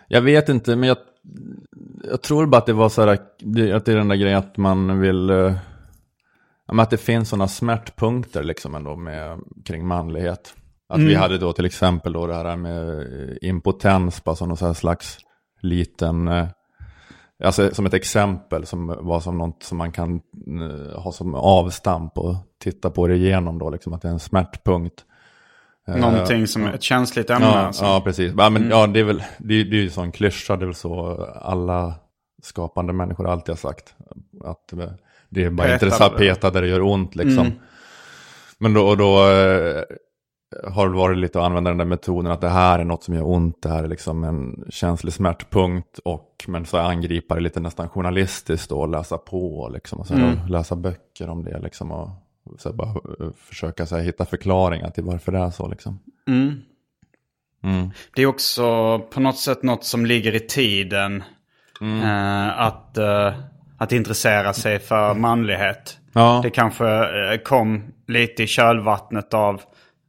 jag vet inte, men jag, jag tror bara att det var så här, att det är den där grejen att man vill, men att det finns sådana smärtpunkter liksom ändå med, kring manlighet. Att vi hade då till exempel då det här med eh, impotens, bara som någon slags liten, eh, alltså som ett exempel som var som något som man kan eh, ha som avstamp och titta på det igenom då, liksom att det är en smärtpunkt. Eh, Någonting som är ett känsligt ämne. Ja, alltså. ja precis. Ja, men, ja, det är väl det, är- det är ju en sån klyscha, det är väl så alla skapande människor alltid har sagt. Att eh, det är bara Peta intressant, där. peta där det gör ont liksom. Men då, och då har varit lite att använda den där metoden att det här är något som gör ont, det här är liksom en känslig smärtpunkt. Och, men så angripa det lite nästan journalistiskt då, och läsa på liksom, och så här, och läsa böcker om det liksom. Och, så bara eh, försöka så här, hitta förklaringar till varför det är så liksom. Det är också på något sätt något som ligger i tiden. Eh, att, eh, att intressera sig för manlighet. Ja. Det kanske eh, kom lite i kölvattnet av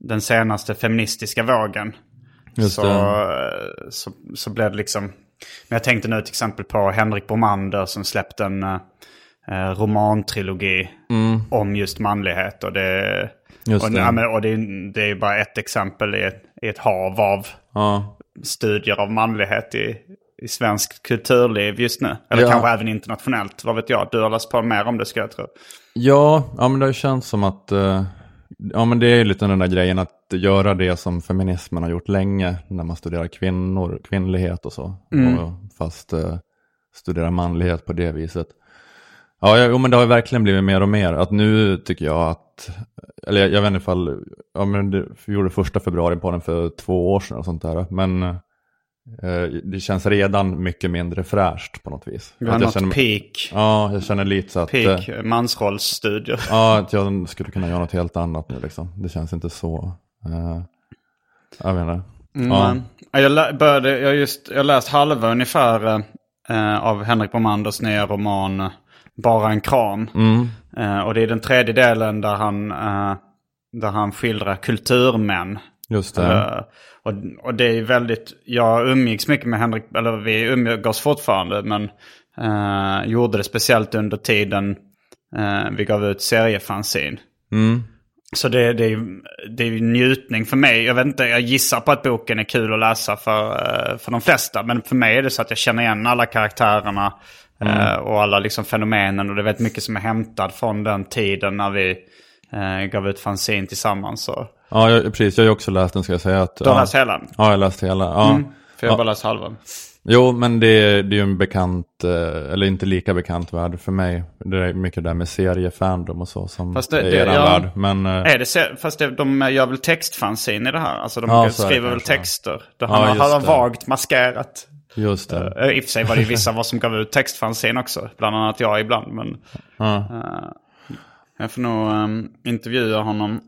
den senaste feministiska vågen. Just så, det. så, så blev det liksom... Men jag tänkte nu till exempel på Henrik Bromander som släppte en eh, romantrilogi om just manlighet. Och det, Just och, det. ja, men, och det, är- det är bara ett exempel i ett, i ett hav av Ja, studier av manlighet i, i svensk kulturliv just nu. Eller Ja. kanske även internationellt, vad vet jag. Du har läst på mer om det ska jag tro. ja, ja men det har känts som att, eh, ja men det är ju lite den där grejen att göra det som feminismen har gjort länge när man studerar kvinnor, kvinnlighet och så. Och, fast eh, studerar manlighet på det viset. Ja, jo, men det har verkligen blivit mer och mer. Att nu tycker jag att, eller jag, jag vet inte ifall, ja men det, vi gjorde första februari på den för två år sedan och sånt där. Men eh, det känns redan mycket mindre fräscht på något vis. Vi har nått känner, peak, Ja, jag känner lite så att, eh, peak mansrollsstudier. ja, att jag skulle kunna göra något helt annat nu liksom. Det känns inte så, eh, jag vet inte. Ja. Men, ja, jag, började, jag, just, jag läst halva ungefär eh, av Henrik Bromanders nya roman eh, Bara en kram. Eh, och det är den tredje delen där han, eh, där han skildrar kulturmän. Just det. Eh, och, och det är väldigt, jag umgicks mycket med Henrik, eller vi umgås fortfarande, men eh, gjorde det speciellt under tiden eh, vi gav ut seriefanzin. Mm. Så det, det, är, det är ju njutning för mig. Jag vet inte, jag gissar på att boken är kul att läsa för, eh, för de flesta. Men för mig är det så att jag känner igen alla karaktärerna eh, och alla liksom fenomenen. Och det är väldigt mycket som är hämtad från den tiden när vi gav ut fanzin tillsammans. Så. Ja, jag, precis. Jag har ju också läst den ska jag säga. Att, Du har ja. läst hela? Ja, jag har läst hela. Ja. Mm, för jag har bara läst halva. Jo, men det, det är ju en bekant, eh, eller inte lika bekant värld för mig. Det är mycket där med seriefandom och så som Fast det- är det- eran ja. värld. Men eh, Är det fast det, de gör väl textfanzin i det här? Alltså de Ja, det skriver väl texter? Det Ja, har det. vagt maskerat. just det. Eh, I och för sig var det ju vissa var som gav ut textfanzin också. Bland annat jag ibland. Men Ja. eh, jag får nog um, intervjua honom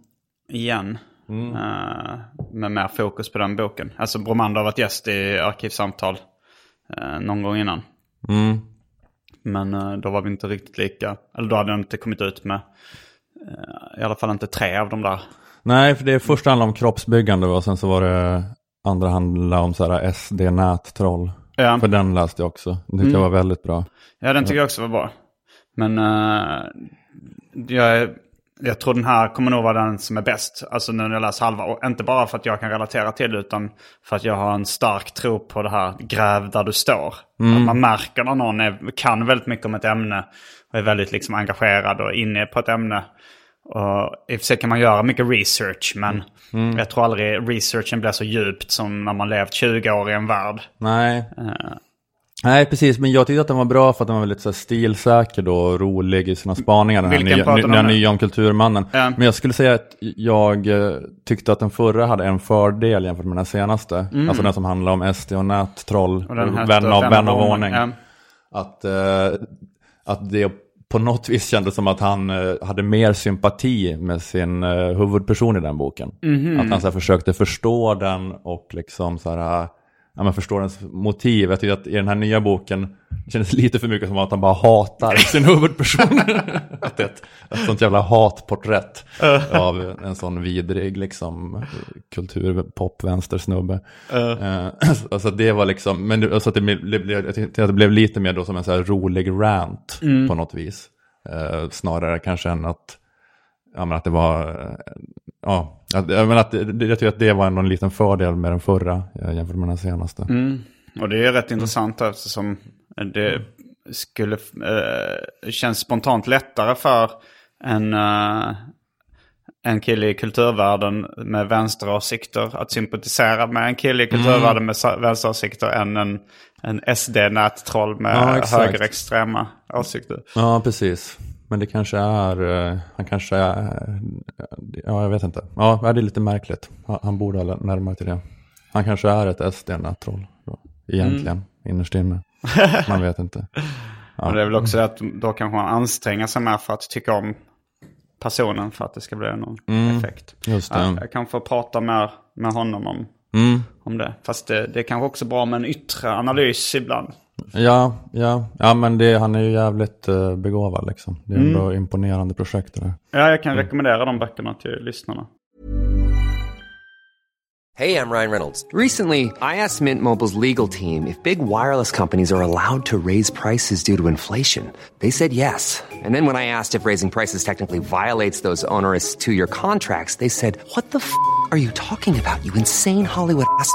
igen. Mm. eh, med mer fokus på den boken. Alltså Bromander har varit gäst i Arkivsamtal uh, någon gång innan. Mm. Men eh, då var vi inte riktigt lika. Eller då hade den inte kommit ut med i alla fall inte tre av de där. Nej, för det första handlade om kroppsbyggande och sen så var det andra handlade om så här SD-nättroll. Ja. För den läste jag också. Den tyckte jag var väldigt bra. Ja, den tycker jag också var bra. Men jag, är- jag tror den här kommer nog vara den som är bäst. Alltså nu när jag läser halva. Och inte bara för att jag kan relatera till det utan för att jag har en stark tro på det här gräv där du står. Att man märker när någon är, kan väldigt mycket om ett ämne och är väldigt liksom engagerad och inne på ett ämne. Och I och för sig kan man göra mycket research men jag tror aldrig researchen blir så djupt som när man levt 20 år i en värld. Nej. Nej, precis. Men jag tyckte att den var bra för att den var väldigt så här, stilsäker då och rolig i sina spaningar. Den här Vilken nya, den här nya om kulturmannen. Ja. Men jag skulle säga att jag eh, tyckte att den förra hade en fördel jämfört med den senaste. Alltså den som handlar om SD och nättroll. Mm. Och vän av, vän av ordning. Ja. Att, eh, att det på något vis kändes som att han eh, hade mer sympati med sin eh, huvudperson i den boken. Mhm. Att han så här, försökte förstå den och liksom så här, ja, men förstå dens motiv. Jag tycker att i den här nya boken det kändes lite för mycket som att han bara hatar [LAUGHS] sin huvudperson. [LAUGHS] att ett, ett sånt jävla hatporträtt av en sån vidrig liksom kulturpop-vänstersnubbe. Uh. [CLEARS THROAT] alltså det var liksom, men det, alltså att det blev, jag tyckte att det blev lite mer då som en så rolig rant på något vis. Eh, snarare kanske än att, ja men att det var, eh, ja, att, menar att, jag tycker att det var en liten fördel med den förra eh, jämfört med den senaste. Och det är rätt intressant eftersom det skulle eh, känns spontant lättare för en, eh, en kille i kulturvärlden med vänsteråsikter att sympatisera med en kille i kulturvärlden med sa- vänsteråsikter än en, en SD-nättroll med Ja, högerextrema åsikter. Ja, precis. Men det kanske är, eh, han kanske är, ja jag vet inte. Ja, det är lite märkligt. Han, han borde ha närmare till det. Han kanske är ett SD-nättroll då, egentligen, innerst inne. [LAUGHS] Man vet inte. Och det är väl också det att då kanske man anstränger sig mer för att tycka om personen för att det ska bli någon effekt. Just det. Ja, jag kan få prata mer med honom om, Mm. om det. Fast det, det är kanske också bra med en yttre analys ibland. Ja, ja, ja men det, han är ju jävligt uh, begåvad liksom. Det är ändå imponerande projekt det där. Ja, jag kan rekommendera de böckerna till lyssnarna. Hey, I'm Ryan Reynolds. Recently, I asked Mint Mobile's legal team if big wireless companies are allowed to raise prices due to inflation. They said yes. And then when I asked if raising prices technically violates those onerous two year contracts, they said, What the f are you talking about, you insane Hollywood ass?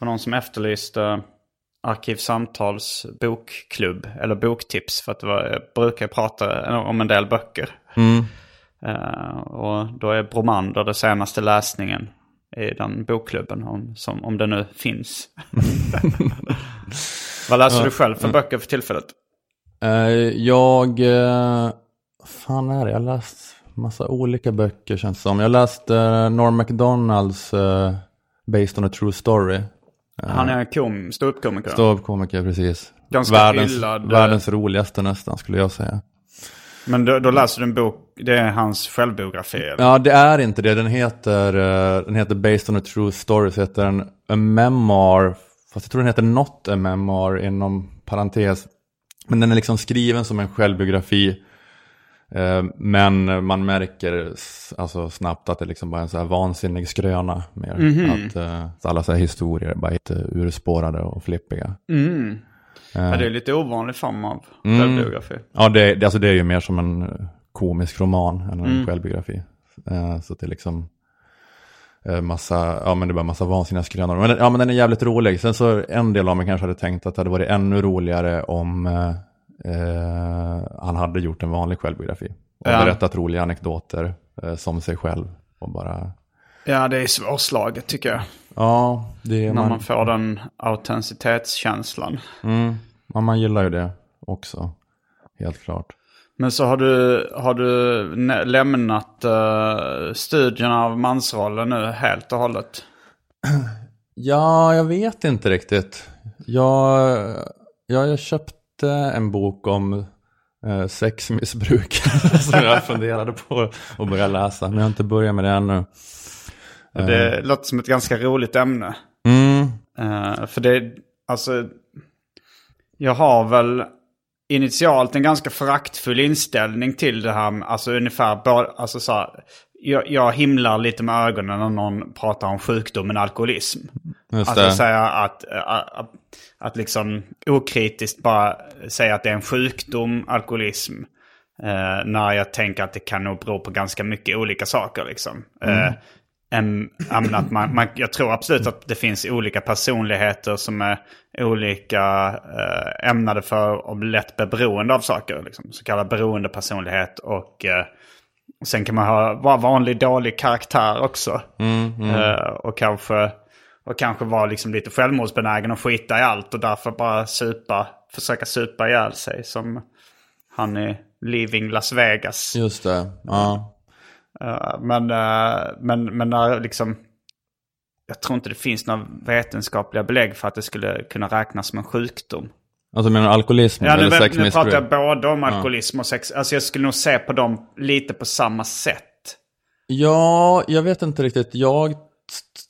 Var någon som efterlyste Arkivsamtals bokklubb eller boktips. För att det var, jag brukar prata om en del böcker. Eh, och då är Bromander det senaste läsningen i den bokklubben. Om, som, om det nu finns. [LAUGHS] Vad läser du själv för böcker för tillfället? Eh, jag, uh, fan är det, jag har läst massa olika böcker känns det som. Jag läste uh, Norm MacDonalds uh, Based on a True Story. Han är kom, ståuppkomiker. Ståuppkomiker precis. Ganska världens, hyllad, världens roligaste nästan skulle jag säga. Men då, då läser du en bok, det är hans självbiografi? Eller? Ja, det är inte det. Den heter, eh, den heter Based on a True Story, så heter den A Memoir. Fast jag tror den heter Not a Memoir inom parentes. Men den är liksom skriven som en självbiografi. Eh, Men man märker alltså snabbt att det liksom bara är en så här vansinnig skröna. Mer. Att eh, alla så här historier är bara urspårade och flippiga. Ja, det är lite ovanlig form av självbiografi. Ja, det, det, alltså det är ju mer som en eh, komisk roman än en självbiografi. Eh, så att det är liksom eh, massa, ja men det är bara massa vansinniga skrönor. Men, ja, men den är jävligt rolig. Sen så en del av mig kanske hade tänkt att det hade varit ännu roligare om eh, eh, han hade gjort en vanlig självbiografi. Och Ja. berättat roliga anekdoter eh, som sig själv. Och bara, Ja, det är svårslaget tycker jag. ja, det är När man, man får den autenticitetskänslan. mm, ja, man gillar ju det också. Helt klart. Men så har du, har du lämnat uh, studierna av mansrollen nu helt och hållet? Ja, jag vet inte riktigt. Jag, jag, jag köpte en bok om eh, sexmissbruk [LAUGHS] som jag funderade på att börja läsa. Men jag har inte börjat med det ännu. Det låter som ett ganska roligt ämne. Mm, Eh, för det, alltså, jag har väl initialt en ganska föraktfull inställning till det här. Alltså ungefär, alltså så här, jag, jag himlar lite med ögonen när någon pratar om sjukdomen alkoholism. just det. säga att, att, att, att liksom okritiskt bara säga att det är en sjukdom, alkoholism. Eh, när jag tänker att det kan nog bero på ganska mycket olika saker. Liksom. Eh, en, ja, men att man, man, jag tror absolut att det finns olika personligheter som är olika eh, ämnade för att bli lätt beroende av saker. Liksom. Så kallad beroendepersonlighet. Och eh, sen kan man ha vara vanlig dålig karaktär också. Eh, och kanske, och kanske vara liksom lite självmordsbenägen och skita i allt. Och därför bara supa, försöka supa ihjäl sig. Som han i Leaving Las Vegas. Just det, ja. Eh, men, eh, men, men när liksom... Jag tror inte det finns några vetenskapliga belägg för att det skulle kunna räknas som en sjukdom. Alltså menar du alkoholism Ja, nu, eller nu pratar jag både om alkoholism och sex. Alltså jag skulle nog se på dem lite på samma sätt. Ja, jag vet inte riktigt. Jag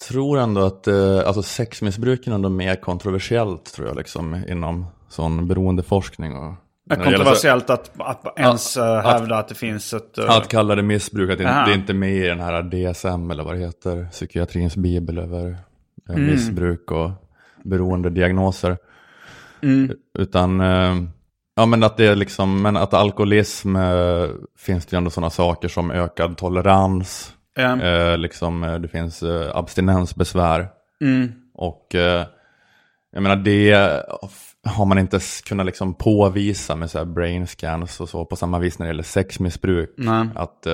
tror ändå att eh, alltså sexmissbruk är ändå mer kontroversiellt tror jag liksom inom sån beroendeforskning. Och, kontroversiellt att, att ens eh, hävda att det finns ett... eh, Att kalla det missbruk, att det, Aha. är inte med i den här DSM eller vad det heter, psykiatrins bibel över eh, Mm. missbruk och beroendediagnoser. Mm. Utan, eh, ja men att det är liksom, men att alkoholism eh, finns det ju ändå sådana saker som ökad tolerans. Eh, liksom, det finns abstinensbesvär. Mm. Och jag menar det har man inte kunnat liksom påvisa med så här brain scans och så på samma vis när det gäller sexmissbruk. Nej. Att,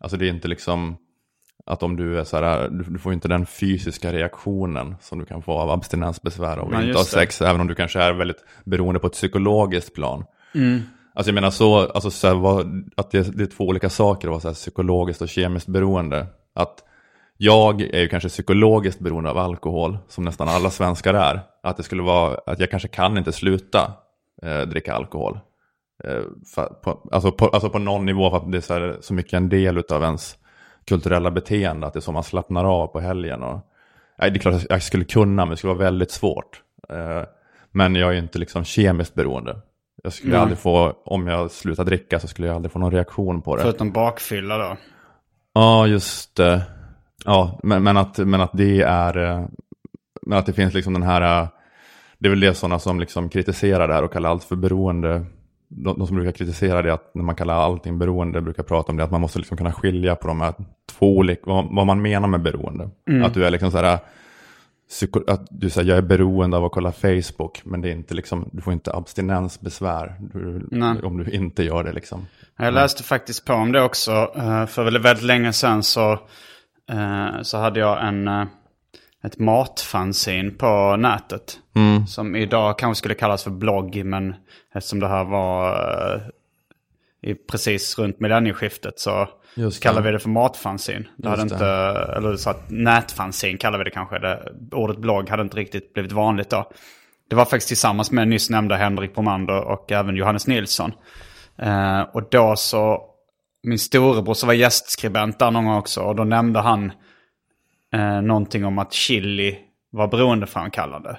alltså det är inte liksom att om du är så här, du, får inte den fysiska reaktionen som du kan få av abstinensbesvär och inte ha det. sex, även om du kanske är väldigt beroende på ett psykologiskt plan. Mm. Alltså jag menar så, alltså så här, vad, att det, det är två olika saker att vara så här psykologiskt och kemiskt beroende. Att jag är ju kanske psykologiskt beroende av alkohol, som nästan alla svenskar är. Att det skulle vara, att jag kanske kan inte sluta eh, dricka alkohol. Eh, för, på, alltså, på, alltså på någon nivå för att det är så, här, så mycket en del av ens kulturella beteende, att det är så man slappnar av på helgen. Och, nej, det är klart att jag skulle kunna, men det skulle vara väldigt svårt. Eh, men jag är inte liksom kemiskt beroende. Jag skulle Nej. aldrig få, om jag slutar dricka så skulle jag aldrig få någon reaktion på det. Förutom bakfylla då. Ja, just det. Ja, men, men, att, men att det är, eh, men att det finns liksom den här, eh, det är väl det sådana som liksom kritiserar det här och kallar allt för beroende. De, de som brukar kritisera det, att när man kallar allting beroende, brukar prata om det, att man måste liksom kunna skilja på de här två olika, vad, vad man menar med beroende. Att du är liksom så här, psyko, att du säger jag är beroende av att kolla Facebook, men det är inte liksom, du får inte abstinensbesvär du, om du inte gör det liksom. Jag läste faktiskt på om det också. eh, För väldigt, väldigt länge sedan så, eh, så hade jag en, eh, ett matfanzin på nätet. Som idag kanske skulle kallas för blogg. Men eftersom det här var eh, i, precis runt millennieskiftet så det. kallar vi det för matfanzin. Det hade Just inte, eller så att nätfanzin kallar vi det kanske. Det, ordet blogg hade inte riktigt blivit vanligt då. Det var faktiskt tillsammans med nyss nämnda Henrik Bromander och även Johannes Nilsson. Eh, och då så, min storebror som var gästskribent där någon gång också. Och då nämnde han eh, någonting om att chili var beroendeframkallande.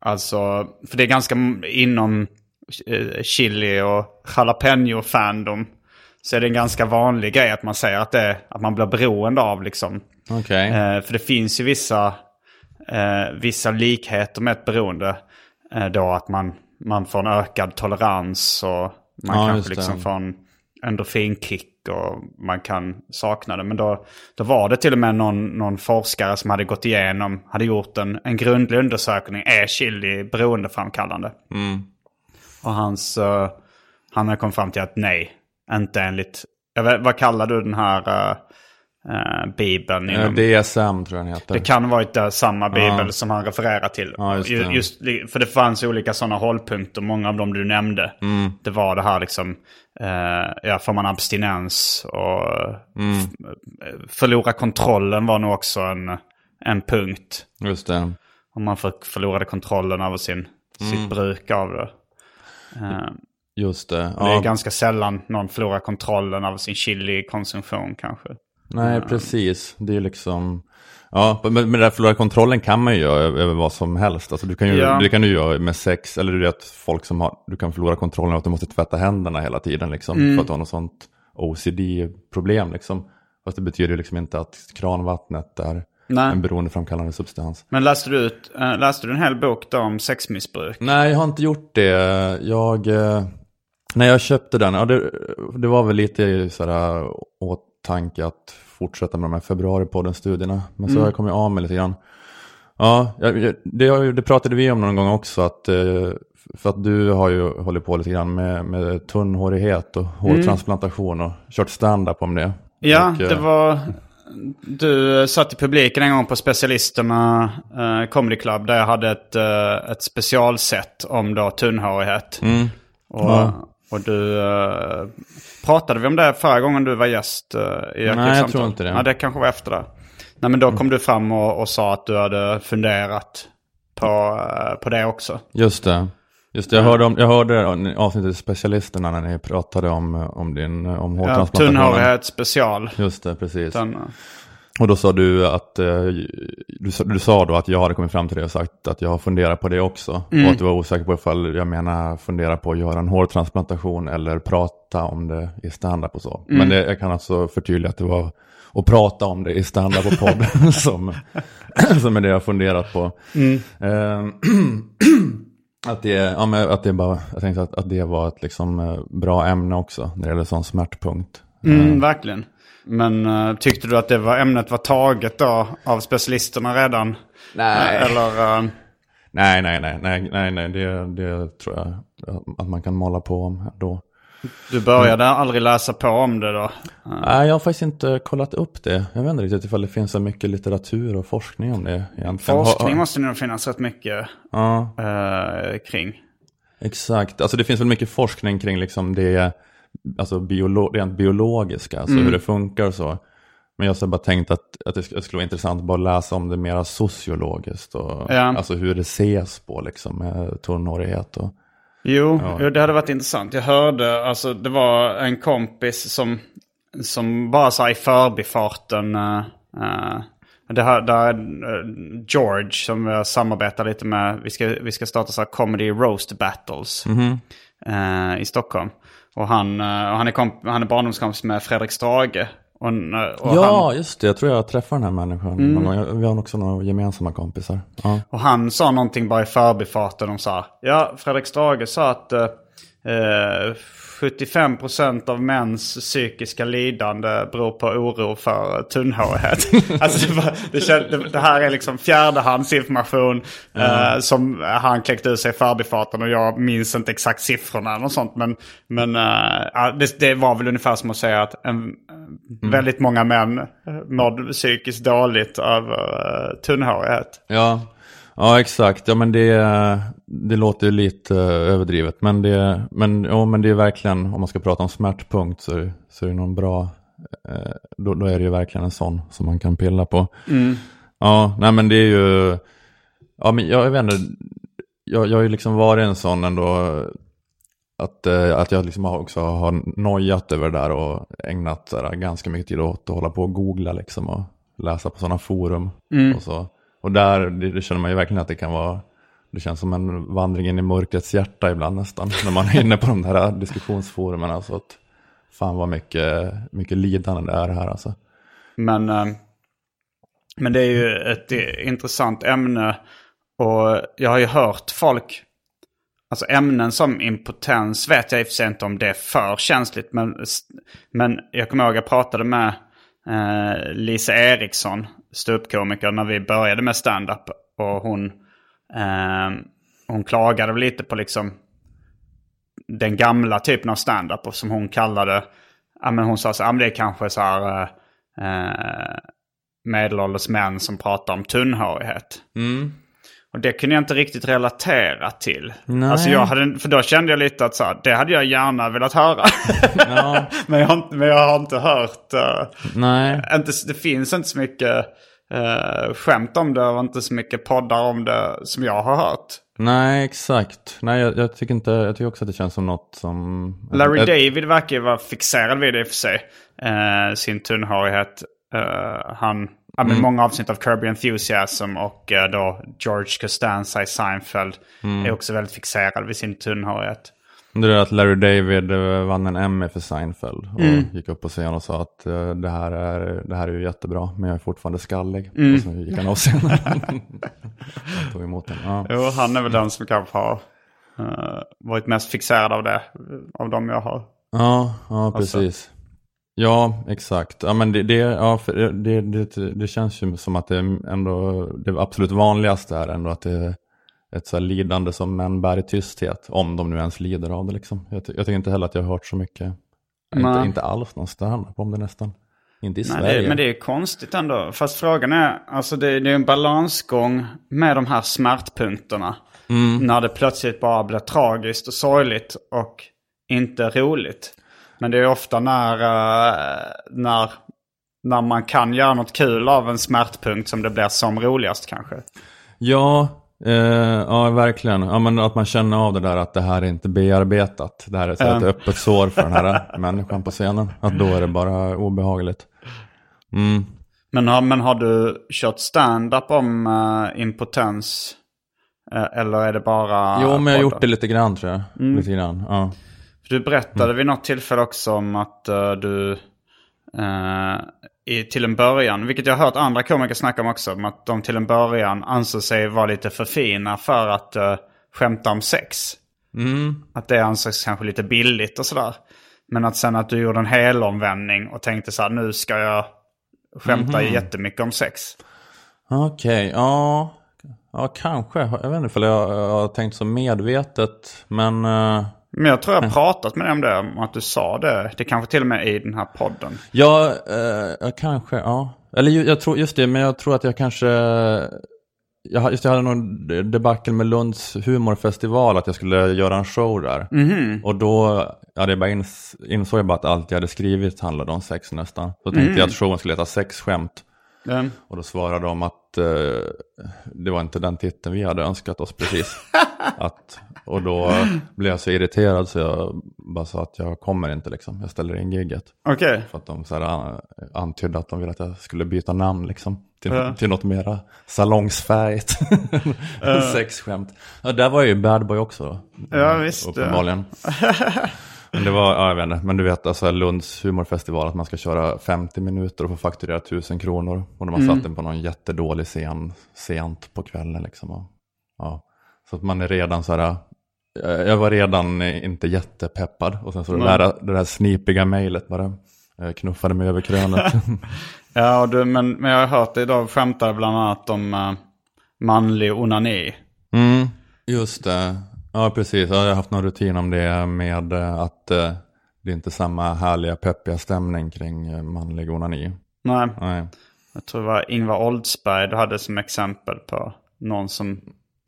Alltså, för det är ganska inom eh, chili och jalapeno-fandom. Så är det en ganska vanlig grej att man säger att, det, att man blir beroende av liksom. Okej. Eh, för det finns ju vissa, eh, vissa likheter med ett beroende. Eh, då att man, man får en ökad tolerans och man Ja, kanske liksom får en endorfinkick och man kan sakna det. Men då, då var det till och med någon, någon forskare som hade gått igenom, hade gjort en, en grundlig undersökning. Är chili beroendeframkallande? Mm. Och hans, eh, han kommit fram till att nej, inte enligt, jag vet, vad kallar du den här eh, eh, bibeln? Inom- DSM tror jag den heter. det kan varit där samma bibel Ja. som han refererar till. Ja, just Ju- det. just, för det fanns olika sådana hållpunkter, många av dem du nämnde. Mm. Det var det här liksom, eh, ja, får man abstinens och Mm. förlora kontrollen var nog också en, en punkt. Just det. Om man för, förlorade kontrollen över sin, Mm. sitt bruk av det. Eh, Just det. Det är Ja. ganska sällan någon förlorar kontrollen över sin chili-konsumtion kanske. Nej, precis. Det är liksom... Ja, men med den där förlora kontrollen kan man ju göra över vad som helst. Alltså, du kan ju, Ja. Det kan du göra med sex, eller du vet folk som har, du kan förlora kontrollen att du måste tvätta händerna hela tiden liksom, Mm. för att du har något sånt OCD-problem liksom. Fast det betyder ju liksom inte att kranvattnet är Nej. en beroendeframkallande substans. Men läste du, ut, eh, läste du en hel bok då om sexmissbruk? Nej, jag har inte gjort det. Jag, eh, när jag köpte den, ja, det, det var väl lite sådär åtanke att fortsätta med de här februaripodden-studierna. Men så har jag kommit av mig lite grann. Ja, det, det pratade vi om någon gång också. Att, eh, för att du har ju hållit på lite grann med, med tunnhårighet och hårtransplantation och kört stand-up om det. Ja, Och, eh, det var... Du satt i publiken en gång på Specialisterna eh, Comedy Club där jag hade ett, eh, ett specialsätt om då tunnhårighet. Och, Mm. Ja. och du... Eh, pratade vi om det förra gången du var gäst eh, i Arkivsamtal? jag tror inte det. Ja, det kanske var efter det. Nej, men då kom du fram och, och sa att du hade funderat på, eh, på det också. Just det. Just det, jag hörde, om, jag hörde avsnittet Specialisterna när ni pratade om, om din om Ja, tunnhårighet special. Just det, precis. Den, eh, Och då sa du att, eh, du, sa- du sa då att jag hade kommit fram till det och sagt att jag har funderat på det också. Mm. Och att du var osäker på ifall jag menar fundera på att göra en hårtransplantation eller prata om det i stand-up och så. Mm. Men det, jag kan alltså förtydliga att det var att prata om det i stand-up och podd [LAUGHS] [LAUGHS] som, [CLEARS THROAT] som är det jag har funderat på. Mm. Eh, [CLEARS THROAT] Att det, ja, men att det bara, jag tänkte att, att det var ett liksom, eh, bra ämne också när det gäller sån smärtpunkt. Mm, verkligen. Men uh, tyckte du att det var, ämnet var taget då av specialisterna redan? Nej. Eller... Uh... Nej, nej, nej, nej, nej, nej. Det, det tror jag att man kan måla på om då. Du började mm. aldrig läsa på om det då? Nej, jag har faktiskt inte kollat upp det. Jag vet inte riktigt ifall det finns så mycket litteratur och forskning om det egentligen. Forskning måste nog finnas rätt mycket ja. uh, kring. Exakt, alltså det finns väl mycket forskning kring liksom det alltså biolo rent biologiska, alltså mm. hur det funkar och så. Men jag har bara tänkt att, att det skulle vara intressant att bara läsa om det mera sociologiskt. Och, ja. Alltså hur det ses på liksom med tunnhårighet. Och, jo, ja. det hade varit intressant. Jag hörde, alltså det var en kompis som, som bara sa i förbifarten. Uh, uh, det här, där uh, George som jag samarbetar lite med. Vi ska, vi ska starta så här comedy roast battles mm -hmm. i Stockholm. Och han, och han, är, komp- han är barndomskompis med Fredrik Strage. Och, och ja, han... just det. Jag tror jag träffar den här människan. Mm. Vi har också några gemensamma kompisar. Ja. Och han sa någonting bara i förbifarten. Och sa, ja, Fredrik Strage sa att eh, 75% av mäns psykiska lidande beror på oro för tunnhårighet. [LAUGHS] alltså det, det, det, här är liksom fjärdehandsinformation mm. eh, som han kläckte ur sig i förbifarten och jag minns inte exakt siffrorna eller sånt. Men, men eh, det, det, var väl ungefär som att säga att en, mm. väldigt många män mådde psykiskt dåligt av uh, tunnhårighet. Ja. Ja, exakt. Ja, men det, det låter ju lite överdrivet. Men det, men, ja, men det är verkligen, om man ska prata om smärtpunkt så, så är det någon bra, eh, då, då är det ju verkligen en sån som man kan pilla på. Mm. Ja, nej men det är ju, ja men jag, jag vet inte, jag, jag har ju liksom varit en sån ändå, att, eh, att jag liksom också har nojat över det där och ägnat där, ganska mycket tid åt att hålla på och googla liksom och läsa på sådana forum. Mm. Och så. Och där det, det känner man ju verkligen att det kan vara, det känns som en vandring in i mörkrets hjärta ibland nästan. [LAUGHS] När man är inne på de här diskussionsforumen. Alltså att fan vad mycket, mycket lidande det är här alltså. Men, eh, men det är ju ett eh, intressant ämne. Och jag har ju hört folk, alltså ämnen som impotens vet jag i och för sig inte om det är för känsligt. Men, men jag kommer ihåg att jag pratade med eh, Lisa Eriksson ståuppkomiker när vi började med stand-up. Och hon, eh, hon klagade lite på liksom den gamla typen av stand-up som hon kallade, ja men hon sa så här, det är kanske så här eh, eh, medelålders män som pratar om tunnhårighet. Mm. Och det kunde jag inte riktigt relatera till. Nej. Alltså jag hade, för då kände jag lite att så här, det hade jag gärna velat höra. [LAUGHS] Ja. [LAUGHS] men, jag har, men jag har inte hört. Uh, Nej. Inte, det finns inte så mycket uh, skämt om det och inte så mycket poddar om det som jag har hört. Nej, exakt. Nej, jag, jag tycker, inte, jag tycker också att det känns som något som... Larry ett... David verkar ju vara fixerad vid det i och för sig. Uh, sin tunnhårighet. han Ja, men mm. Många avsnitt av Kirby Enthusiasm och uh, då George Costanza i Seinfeld mm. är också väldigt fixerad vid sin tunnhårighet. Det är att Larry David uh, vann en Emmy för Seinfeld och mm. gick upp på scen och sa att uh, det, här är, det här är ju jättebra men jag är fortfarande skallig. Mm. Och så gick han av scenen. [LAUGHS] tog emot den. Ja. Jo, han är väl den som kanske har varit mest fixerad av det, av dem jag har. Ja, ja precis. Ja, exakt. Ja, men det, det, ja, det, det, det, känns ju som att det ändå, det absolut vanligaste är ändå att det är ett så lidande som män bär i tysthet. Om de nu ens lider av det liksom. Jag, jag tycker inte heller att jag har hört så mycket. Inte, inte alls någon standup om det nästan. Inte i Nej, Sverige. Det, men det är konstigt ändå. Fast frågan är, alltså det, det är en balansgång med de här smärtpunkterna. Mm. När det plötsligt bara blir tragiskt och sorgligt och inte roligt. Men det är ofta när, uh, när, när man kan göra något kul av en smärtpunkt som det blir som roligast kanske. Ja, eh, ja verkligen. Ja, men att man känner av det där att det här är inte bearbetat. Det här är ett öppet sår för den här [LAUGHS] människan på scenen. Att då är det bara obehagligt. Mm. Men, har, men har du kört stand-up om uh, impotens? Uh, eller är det bara... Jo, men jag har gjort det lite grann tror jag. Mm. Lite grann, ja. Du berättade mm. vid något tillfälle också om att uh, du uh, i, till en början, vilket jag har hört andra komiker snacka om också, om att de till en början ansåg sig vara lite för fina för att uh, skämta om sex. Mm. Att det ansågs kanske lite billigt och sådär. Men att sen att du gjorde en helomvändning och tänkte så här, nu ska jag skämta Mhm. jättemycket om sex. Okej, ja. Ja, kanske. Jag vet inte för jag, har tänkt så medvetet. Men eh, Men jag tror jag har pratat med dig om det, om att du sa det. Det kanske till och med i den här podden. ja, eh, ja, kanske, ja. Eller jag tror, just det, men jag tror att jag kanske... Jag, just jag hade någon debacle med Lunds humorfestival, att jag skulle göra en show där. Och då ja, det bara ins, insåg jag bara att allt jag hade skrivit handlade om sex nästan. Så tänkte jag att showen skulle heta Sexskämt. Mm. Och då svarade de att eh, det var inte den titeln vi hade önskat oss precis. [LAUGHS] att, och då blev jag så irriterad så jag bara sa att jag kommer inte liksom. Jag ställer in gigget. Okej. För att de så här, an- antydde att de ville att jag skulle byta namn liksom. Till, Ja. till något mera salongsfärdigt. [LAUGHS] [LAUGHS] Sexskämt. Ja, där var jag ju bad boy också. Ja, visst, Uppenbarligen. [LAUGHS] Men det var, ja jag vet inte, men du vet alltså Lunds humorfestival att man ska köra 50 minuter och få fakturera 1000 kronor. Och när man Mm. satt den på någon jättedålig scen sent på kvällen liksom. Och, ja. Så att man är redan så här, jag var redan eh, inte jättepeppad. Och sen så det där, det där snipiga mejlet bara eh, knuffade mig över krönet. [LAUGHS] Ja, du, men, men jag har hört dig idag skämta bland annat om uh, manlig onani. Mm, just det. Ja, precis. Ja, Jag har haft någon rutin om det med eh, att eh, det är inte samma härliga peppiga stämning kring eh, manlig onani. Nej, Nej. jag tror det var Ingvar Oldsberg du hade som exempel på någon som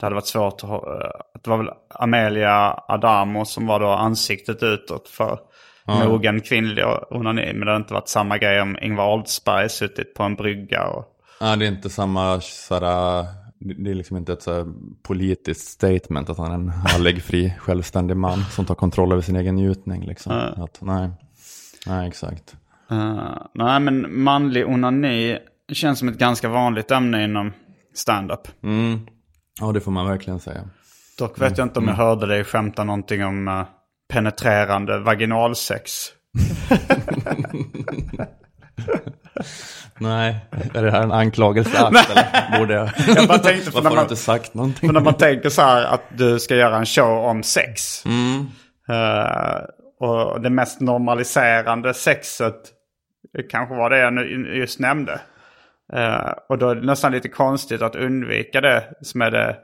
det hade varit svårt att eh, Det var väl Amelia Adamo som var då ansiktet utåt för mogen kvinnlig onani. Men det hade inte varit samma grej om Ingvar Oldsberg suttit på en brygga och... Ja, det är inte samma sådär, det är liksom inte ett så politiskt statement att han är en härlig, fri, självständig man som tar kontroll över sin egen njutning. Liksom. Att, nej. nej, exakt. Eh, nej, men manlig onani känns som ett ganska vanligt ämne inom stand-up. Mm. Ja, det får man verkligen säga. Dock vet jag inte om jag hörde dig skämta någonting om eh, penetrerande vaginalsex. [LAUGHS] Nej, är det här en anklagelse? Borde jag? [LAUGHS] Jag bara tänkte, för Varför när har man- inte sagt någonting? För när man tänker så här att du ska göra en show om sex. eh, och det mest normaliserande sexet kanske var det jag just nämnde. Eh, och då är det nästan lite konstigt att undvika det som är det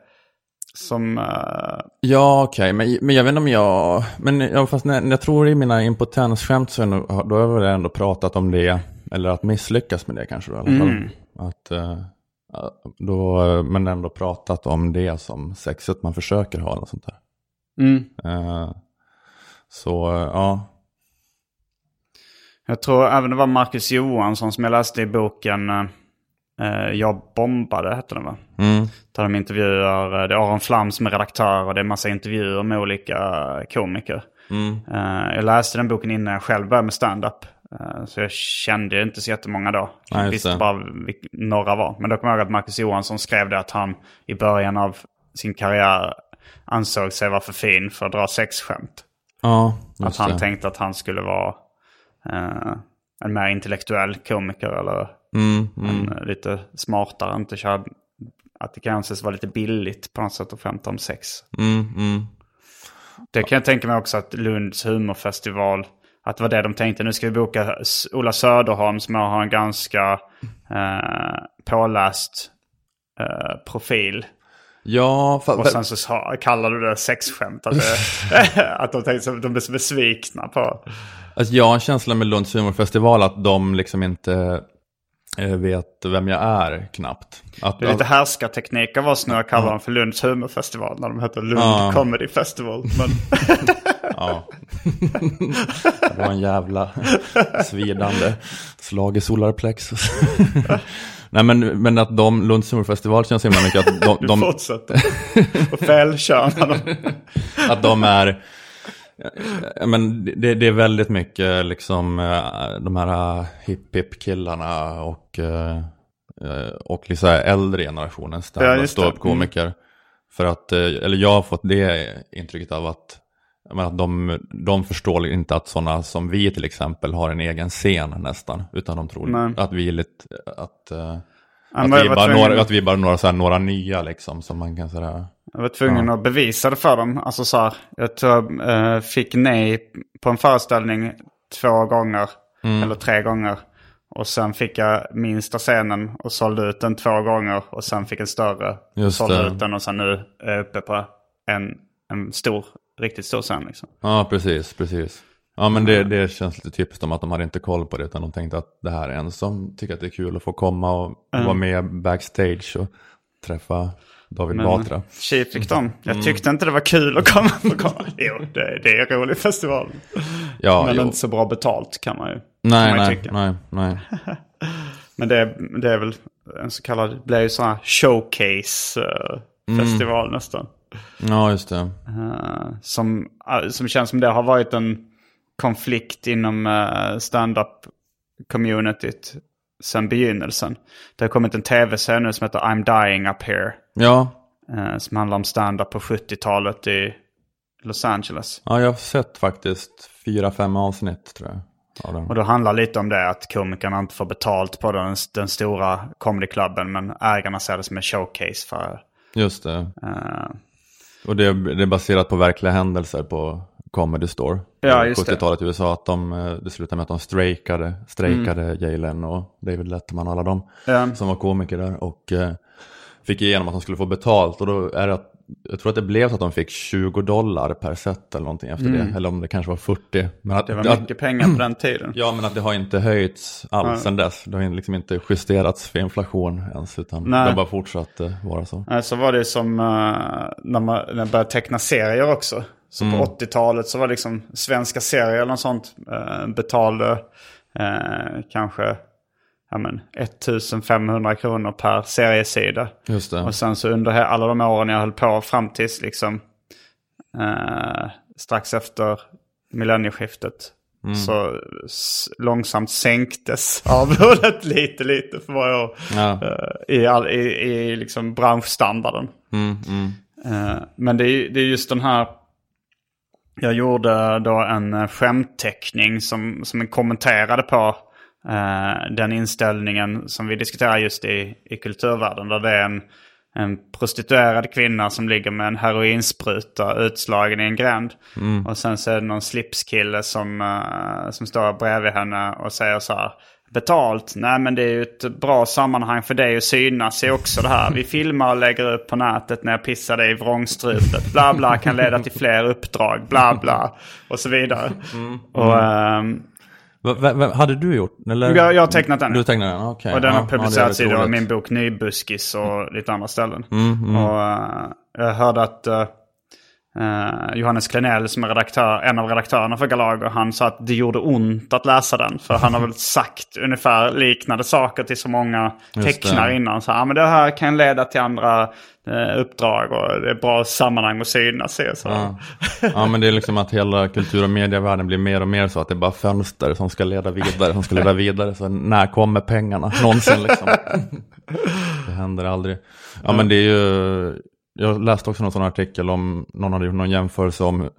som... eh, Ja, okej, men, men jag vet inte om jag... Men ja, fast när, jag tror i mina impotensskämt så nog, då har jag väl ändå pratat om det. Eller att misslyckas med det kanske då i alla fall. Att, eh, då, men ändå pratat om det som sexet man försöker ha. Eller sånt där. mm. Så ja. Jag tror även det var Marcus Johansson som jag läste i boken Jag bombade, hette den va? Mm, Där de intervjuar, eh, det är Aron Flam som är redaktör och det är massa intervjuer med olika komiker. mm, Eh, jag läste den boken innan jag själv började med stand-up. Eh, så jag kände inte så jättemånga då. Jag just visste det. bara vilka några var. Men då kommer jag ihåg att Marcus Johansson skrev det att han i början av sin karriär ansåg sig vara för fin för att dra sexskämt. ja, Att han det. tänkte att han skulle vara eh, en mer intellektuell komiker eller Mm, mm. eh, lite smartare. Inte köra, att det kan anses vara lite billigt på något sätt att skämta om sex. Mm, mm. Det kan jag tänka mig också att Lunds humorfestival, att det var det de tänkte. Nu ska vi boka Ola Söderholm som har en ganska eh, påläst eh, profil. Ja, fa, Och sen så sa, kallar du det sexskämt. Att, det, [LAUGHS] [LAUGHS] att de tänkte så, de blev besvikna på. Alltså jag har en känsla med Lunds humorfestival att de liksom inte vet vem jag är knappt. Att, Det är lite härskarteknik av oss nu att kalla dem för Lunds humorfestival när de heter Lund Ja. Comedy Festival. Men, [LAUGHS] Ja. Det var en jävla svidande slag i solarplexus. [LAUGHS] Nej men, men att de, Lunds humorfestival känns himla mycket att de, du de, fortsätter. Och felkörna dem. att de är, men det, det är väldigt mycket liksom eh, de här hipp-hipp killarna och, eh, eh, och liksom äldre generationen Ja, stand just det. ståuppkomiker. För att, eh, eller jag har fått det intrycket av att, att de, de förstår inte att sådana som vi till exempel har en egen scen nästan. Utan de tror Nej. att vi är lite, att, eh, Att, men vi bara några, att vi bara några, så här, några nya liksom som man kan sådär. Jag var tvungen att bevisa det för dem. Alltså så här, jag tror jag eh, fick nej på en föreställning två gånger. Eller tre gånger. Och sen fick jag minsta scenen och sålde ut den två gånger. Och sen fick en större. Just sålde ut den och sen nu är jag uppe på en, en stor, riktigt stor scen liksom. Ja, precis, precis. Ja, men det, det känns lite typiskt om att de hade inte koll på det, utan de tänkte att det här är en som tycker att det är kul att få komma och vara med backstage och träffa David Batra. Tji fick de. Jag Mm. tyckte inte det var kul att komma. Få komma. Jo, det, det är en rolig festival. Ja, Men jo. inte så bra betalt kan man ju, Nej, kan man ju nej, tycka. nej, nej. [LAUGHS] Men det, det är väl en så kallad, det blir ju här showcase-festival Mm. nästan. Ja, just det. Eh, som, eh, som känns som det har varit en konflikt inom uh, stand-up-communityt sedan begynnelsen. Det har kommit en tv-serie nu som heter I'm Dying Up Here. Ja, eh, som handlar om stand-up på 70-talet i Los Angeles. ja, jag har sett faktiskt fyra, fem avsnitt tror jag. Och då handlar lite om det att komikerna inte får betalt på den, den stora comedyklubben men ägarna ser det som en showcase för... Just det. eh, Och det, det är baserat på verkliga händelser på Comedy Store. Ja, just det. 70-talet i USA. Att de, eh, det slutade med att de strejkade, strejkade Jay Leno och David Letterman och alla dem. Ja. Som var komiker där. Och eh, fick igenom att de skulle få betalt. Och då är det att, jag tror att det blev så att de fick 20 dollar per set eller någonting efter det. Eller om det kanske var 40. Men att, Mm. det var att, mycket pengar på den tiden. Ja, men att det har inte höjts alls sedan dess. Det har liksom inte justerats för inflation ens. Utan Nej. det har bara fortsatt eh, vara så. Så var det som eh, när man när jag började teckna serier också. Så Mm. på 80-talet så var det liksom svenska serier eller något sånt. Uh, betalade eh, kanske ja, men, 1500 kronor per seriesida. Just det. Och sen så under alla de åren jag höll på fram tills liksom eh, strax efter millennieskiftet. Mm. Så långsamt sänktes [LAUGHS] arvodet lite lite för varje år. Ja. eh, I, all, i, i liksom branschstandarden. Mm, mm. Eh, men det är, det är just den här... Jag gjorde då en eh, skämtteckning som, som kommenterade på den inställningen som vi diskuterar just i, i kulturvärlden. Där det är en, en prostituerad kvinna som ligger med en heroinspruta utslagen i en gränd. Och sen så är det någon slipskille som, eh, som står bredvid henne och säger så här. Betalt? Nej men det är ju ett bra sammanhang för dig att synas i också det här. Vi [LAUGHS] filmar och lägger upp på nätet när jag pissar dig i vrångstrupet. Bla bla kan leda till fler uppdrag. Bla bla. Och så vidare. Och, ehm, Va, va, hade du gjort? Eller? jag, jag har tecknat den. Du tecknade den, okej. Och den Ja, har publicerats ja, i min bok Nybuskis och lite andra ställen. Mm, Och eh, jag hörde att eh, Johannes Klenell som är redaktör, en av redaktörerna för Galago, han sa att det gjorde ont att läsa den. För han har väl [LAUGHS] sagt ungefär liknande saker till så många tecknare innan. Så ah, men det här kan leda till andra uppdrag och det är bra sammanhang att synas i. Så. Ja. ja, men det är liksom att hela kultur och medievärlden blir mer och mer så att det är bara fönster som ska leda vidare, som ska leda vidare. Så när kommer pengarna? Någonsin liksom. Det händer aldrig. Ja, men det är ju, jag läste också någon sån artikel om, någon hade gjort någon jämförelse om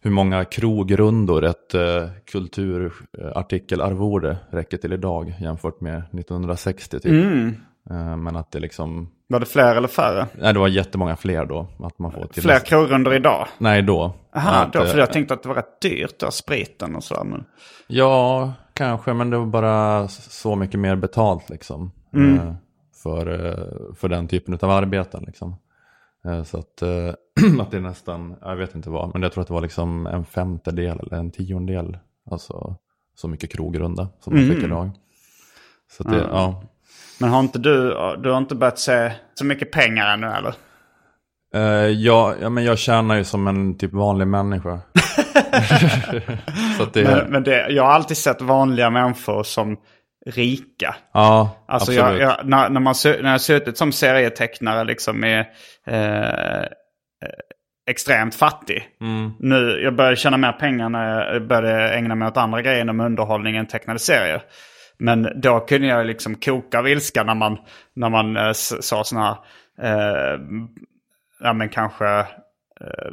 hur många krogrundor ett eh, kulturartikelarvode räcker till idag jämfört med 1960 typ. Eh, men att det liksom, Var det fler eller färre? nej det var jättemånga fler då. Att man får till Fler krogrunder idag? Nej då. Aha, Att, då, eh, för jag tänkte att det var rätt dyrt då, spriten och sådär. Men... Ja, kanske, men det var bara så mycket mer betalt liksom. eh, För, eh, för den typen av arbeten liksom. Eh, Så att, eh, [CLEARS THROAT] att det är nästan, jag vet inte vad, men jag tror att det var liksom en femtedel eller en tiondel. Alltså så mycket krogrunda som man fick idag. Så att det, ja. Men har inte du, du har inte börjat se så mycket pengar ännu eller? Eh, ja, ja, men jag tjänar ju som en typ vanlig människa. [LAUGHS] det, Men, men det, jag har alltid sett vanliga människor som rika. ja, Alltså absolut. jag, jag, när, när, man, när jag suttit som serietecknare liksom är eh, extremt fattig. Mm. Nu, jag började tjäna mer pengar när jag började ägna mig åt andra grejer inom underhållning än tecknade serier. Men då kunde jag liksom koka av ilska när man, när man eh, sa sådana här, eh, ja men kanske eh,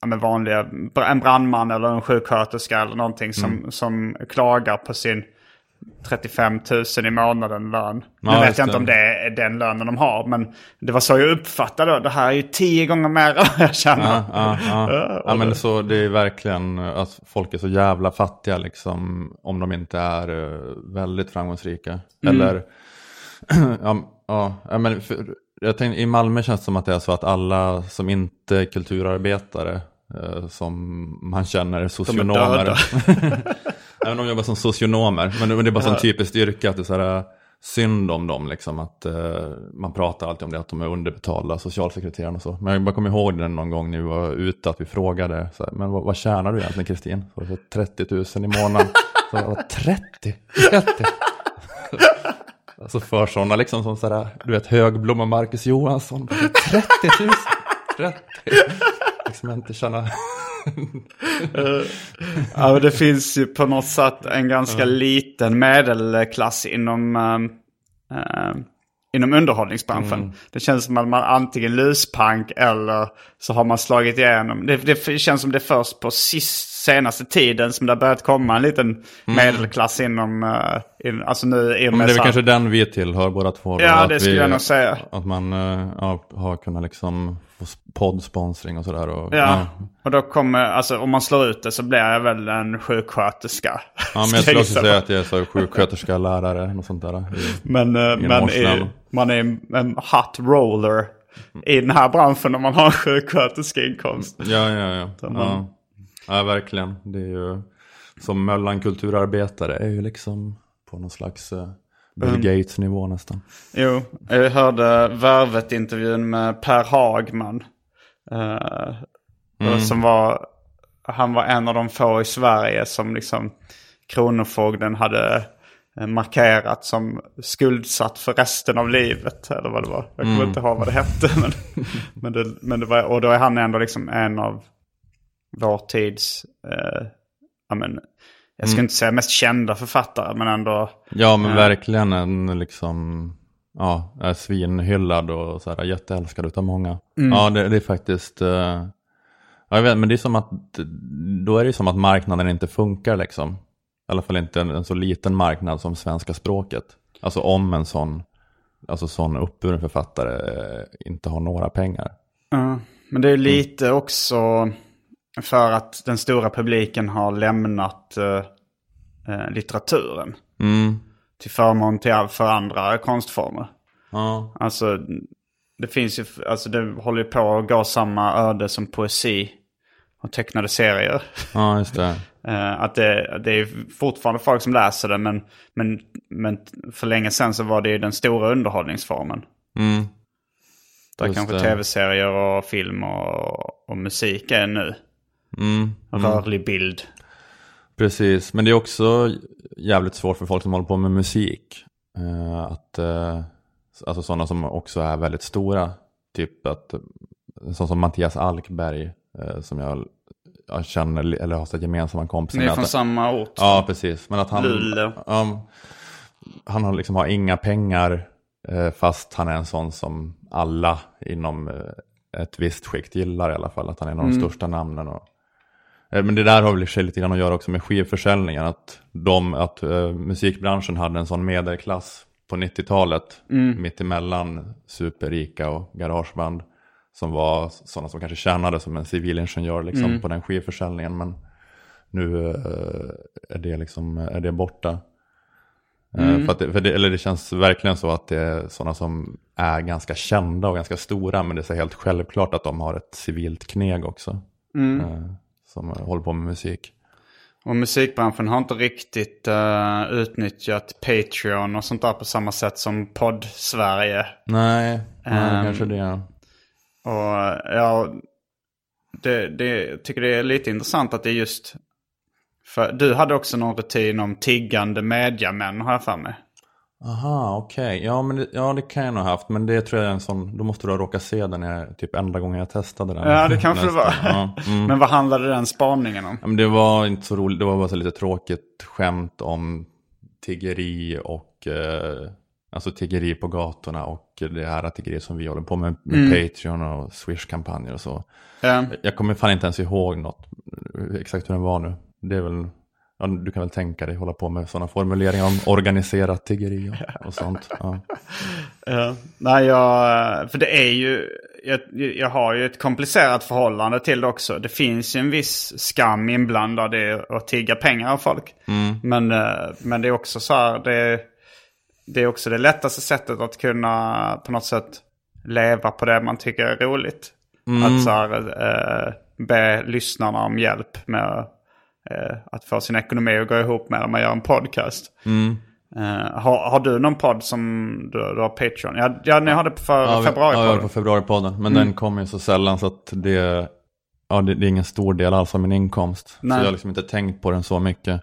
ja, men vanliga, en brandman eller en sjuksköterska eller någonting som, som klagar på sin 35 000 i månaden lön. Nu Ja, vet just jag inte om det är den lönen de har. Men det var så jag uppfattade det. Det här är ju tio gånger mer än jag tjänar. Ja, ja, ja. Men så det är verkligen att folk är så jävla fattiga liksom om de inte är eh, väldigt framgångsrika. Eller, [CLEARS THROAT] ja, ja, men för, jag tänkte, i Malmö känns det som att det är så att alla som inte är kulturarbetare eh, som man känner är socionomer. [LAUGHS] [LAUGHS] Även de jobbar som socionomer. Men det men det är bara sån typisk yrke att det är så här, synd om dem. Liksom, att, eh, man pratar alltid om det, att de är underbetalda, socialsekreterarna och så. Men jag bara kommer ihåg det någon gång när vi var ute, att vi frågade, så här, men vad, vad tjänar du egentligen Kristin? Så, så 30 000 i månaden. [LAUGHS] Så, vad, 30? 30? Alltså för sådana liksom som sådär, du vet Högblom och Marcus Johansson. 30 000? 30? Liksom inte känna... [LAUGHS] Ja, men det finns ju på något sätt en ganska liten medelklass inom, ehm, inom underhållningsbranschen. Det känns som att man antingen luspank eller så har man slagit igenom. Det, det känns som det är först på sist, senaste tiden som det har börjat komma en liten medelklass inom, uh, in, alltså nu i och Men det är väl kanske den vi tillhör båda två. Ja, att det skulle vi- jag nog säga. Att man ja, har kunnat liksom poddsponsring och sådär. Och, Ja, och då kommer, alltså om man slår ut det så blir jag väl en sjuksköterska. Ja, men [LAUGHS] jag skulle också säga att jag är så sjuksköterska, lärare, något sånt där. i- Men, eh, men Morsnäll. är, man är en hot roller i den här branschen om man har en sjuksköterskeinkomst. Ja, ja, ja. man- ja. Ja, verkligen. Det är ju som mellankulturarbetare är ju liksom på någon slags eh, Bill Mm. Gates nivå nästan. Jo, jag hörde Värvet-intervjun med Per Hagman. eh, Som var, han var en av de få i Sverige som liksom Kronofogden hade eh, markerat som skuldsatt för resten av livet. Eller vad det var. Jag kommer inte ihåg vad det hette. Men, [LAUGHS] men, det, men det var, och då är han ändå liksom en av vår tids, eh, ja, men, jag ska inte säga mest kända författare men ändå. Ja, men verkligen en liksom, ja, är svinhyllad och så här, jätteälskad utav många. Ja, det, det är faktiskt, eh, ja, jag vet, men det är som att, då är det som att marknaden inte funkar liksom. I alla fall inte en, en så liten marknad som svenska språket. Alltså om en sån, alltså sån uppburen författare eh, inte har några pengar. Ja, men det är lite också för att den stora publiken har lämnat eh, eh, litteraturen. Mm. Till förmån till för andra konstformer. Ja, Alltså det finns ju, alltså det håller ju på att gå samma öde som poesi och tecknade serier. ja, just det. [LAUGHS] Eh, att det, det är fortfarande folk som läser det men, men, men för länge sedan så var det ju den stora underhållningsformen. Mm. Där Just kanske tv-serier och film och, och musik är nu. Mm. Rörlig bild. Precis, men det är också jävligt svårt för folk som håller på med musik. Eh, att, eh, alltså sådana som också är väldigt stora. Typ att, sån som Mattias Alkberg, eh, som jag, jag känner, eller har så gemensamma kompisar Ni är med. från att- samma ort. Ja, precis. Men att han, Luleå. Ja, han har liksom har inga pengar eh, fast han är en sån som alla inom eh, ett visst skikt gillar i alla fall. Att han är en av de största namnen. Och, men det där har väl i sig lite grann att göra också med skivförsäljningen. Att, de, att eh, musikbranschen hade en sån medelklass på 90-talet. Mitt emellan superrika och garageband. Som var sådana som kanske tjänade som en civilingenjör liksom, på den skivförsäljningen. Men nu eh, är, det liksom, är det borta. Eh, För att det, för det, eller det känns verkligen så att det är sådana som är ganska kända och ganska stora. Men det är så helt självklart att de har ett civilt kneg också. eh, Som håller på med musik. Och musikbranschen har inte riktigt eh, utnyttjat Patreon och sånt där på samma sätt som podd-Sverige. Nej, nej Ehm, kanske det. Och ja, det, det, jag tycker det är lite intressant att det är just... För du hade också någon rutin om tiggande mediamän har jag för mig. Aha, okej. Ja, men det, ja, det kan jag nog ha haft. Men det tror jag är en sån, då måste du ha råkat se den jag, typ enda gången jag testade den. Ja, det kanske det var. Ja, mm. [LAUGHS] Men vad handlade den spaningen om? Ja, men det var inte så roligt, det var bara så lite tråkigt skämt om tiggeri och eh, alltså tiggeri på gatorna och det här tiggeri som vi håller på med med Patreon och Swish-kampanjer och så. Ja. Jag kommer fan inte ens ihåg något, exakt hur den var nu. Det är väl ja, du kan väl tänka dig hålla på med sådana formuleringar om organiserat tiggeri och, och sånt. Ja. [LAUGHS] Ja. Nej, jag, för det är ju, jag, jag har ju ett komplicerat förhållande till det också. Det finns ju en viss skam inblandad i att tigga pengar av folk. Men, eh, men det är också så här, det, det är också det lättaste sättet att kunna på något sätt leva på det man tycker är roligt. Att så här, eh, be lyssnarna om hjälp med att få sin ekonomi att gå ihop med när man gör en podcast. Eh, har, har du någon podd som du, du har Patreon? Ja, ja ni har det för Ja, februari. Ja, jag var på februaripodden. Men den kommer ju så sällan så att det, ja, det, det är ingen stor del alls av min inkomst. Nej. Så jag har liksom inte tänkt på den så mycket.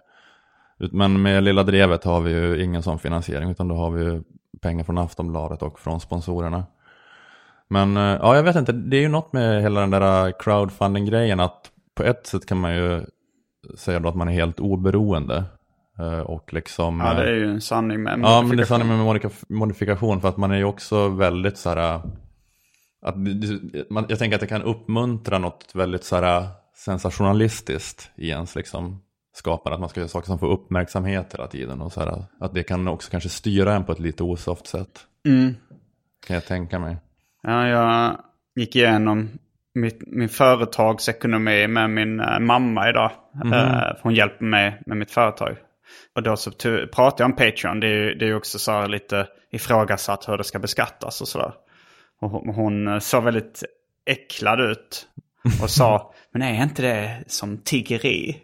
Men med Lilla Drevet har vi ju ingen sån finansiering. Utan då har vi ju pengar från Aftonbladet och från sponsorerna. Men eh, ja, jag vet inte. Det är ju något med hela den där crowdfunding-grejen. Att på ett sätt kan man ju säga då att man är helt oberoende. Eh, Och liksom... Ja, det är eh, ju en sanning med Ja, men det är modifikation. sanning med modifika- modifikation för att man är ju också väldigt så här... Att, det- det- man, jag tänker att det kan uppmuntra något väldigt så här sensationalistiskt i ens liksom skapande. Att man ska göra saker som får uppmärksamhet hela tiden. Och så här, att det kan också kanske styra en på ett lite osoft sätt. Mm. Kan jag tänka mig. Ja, jag gick igenom mitt, min företagsekonomi med min eh, mamma idag. Eh, hon hjälper mig med mitt företag. Och då så pratade jag om Patreon. Det är ju det är också så här lite ifrågasatt hur det ska beskattas och sådär. Och hon, hon eh, såg väldigt äcklad ut. Och sa, [LAUGHS] men är inte det som tiggeri?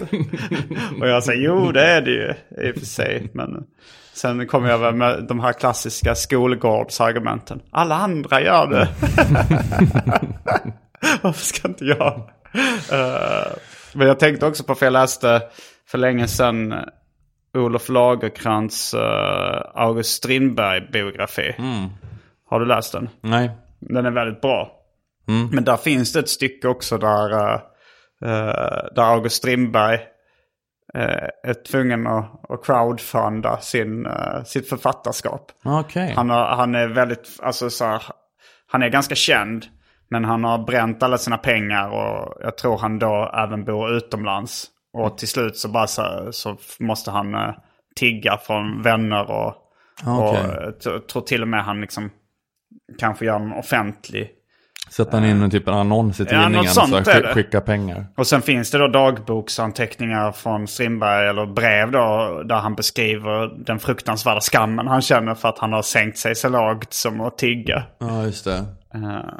[LAUGHS] och jag sa, jo det är det ju i och för sig. Men sen kom jag väl med de här klassiska skolgårdsargumenten. Alla andra gör det. [LAUGHS] Varför ska inte jag? Eh, men jag tänkte också på, för jag läste för länge sedan Olof Lagerkrans uh, August Strindberg-biografi. Har du läst den? Nej. Den är väldigt bra. Men där finns det ett stycke också där, eh, eh, där August Strindberg eh, är tvungen att, att crowdfunda sin, eh, sitt författarskap. Okej. Han, har, han är väldigt, alltså så här, han är ganska känd. Men han har bränt alla sina pengar och jag tror han då även bor utomlands. Och till slut så bara så, så måste han eh, tigga från vänner och, och jag tror- tror till och med han liksom kanske gör en offentlig Sätter han in en typ en annons i Ja, tidningen sånt så skick, skicka pengar. Och sen finns det då dagboksanteckningar från Strindberg eller brev då där han beskriver den fruktansvärda skammen han känner för att han har sänkt sig så lågt som att tigga. Ja, just det. Eh,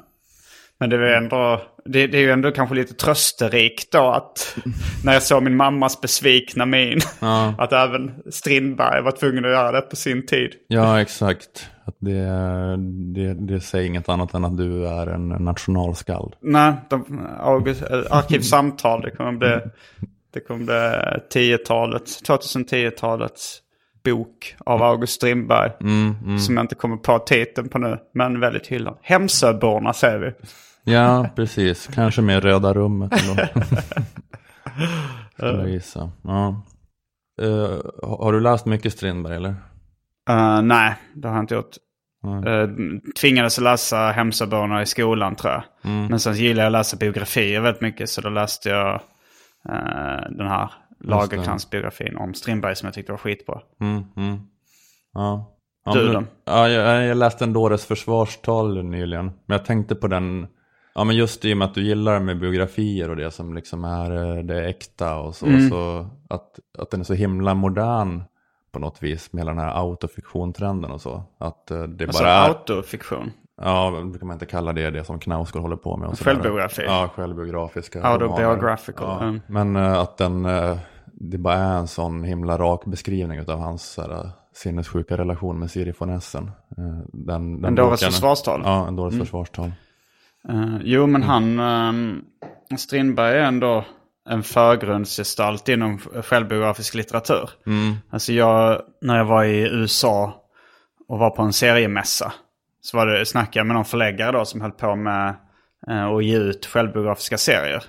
Men det är, ändå, det, det är ju ändå kanske lite trösterikt då att [LAUGHS] när jag såg min mammas besvikna min [LAUGHS] att även Strindberg var tvungen att göra det på sin tid. Ja, exakt. Att det, det, det säger inget annat än att du är en nationalskald. Nej, de, August, äh, Arkivsamtal, det kommer bli, det kommer bli 10-talet, 2010-talets bok av August Strindberg. Som jag inte kommer på titeln på nu, men väldigt hyllad. Hemsöborna ser vi. Ja, precis. Kanske med Röda rummet. [LAUGHS] Skulle jag gissa. Ja. Eh, har du läst mycket Strindberg eller? Eh, nej, det har jag inte gjort. Uh, tvingades att läsa Hemsöborna i skolan tror jag. Men sen gillar jag att läsa biografier väldigt mycket. Så då läste jag eh, den här Lagerkrans-biografin om Strindberg som jag tyckte var skitbra. Mm, mm. Ja. ja Du då? Ja, jag, jag läste en dåres försvarstal nyligen. Men jag tänkte på den, ja men just i och med att du gillar med biografier och det som liksom är det äkta och så. Mm. så att, att den är så himla modern på något vis med hela den här autofiktion-trenden och så. Att eh, det Alltså bara är... autofiktion. Ja, brukar man inte kalla det det som Knausgård håller på med. Och. Självbiografi. Ja, självbiografiska. Autobiographical. Ja. Mm. Men eh, att den, eh, det bara är en sån himla rak beskrivning av hans här, sinnessjuka relation med Siri von Essen. Den, den En dåres försvarstal? Ja, en dåres försvarstal. Eh, jo, men han... ehm, Strindberg är ändå en förgrundsgestalt inom självbiografisk litteratur. Alltså jag, när jag var i USA och var på en seriemässa. Så var det, snackade jag med någon förläggare då som höll på med eh, att ge ut självbiografiska serier.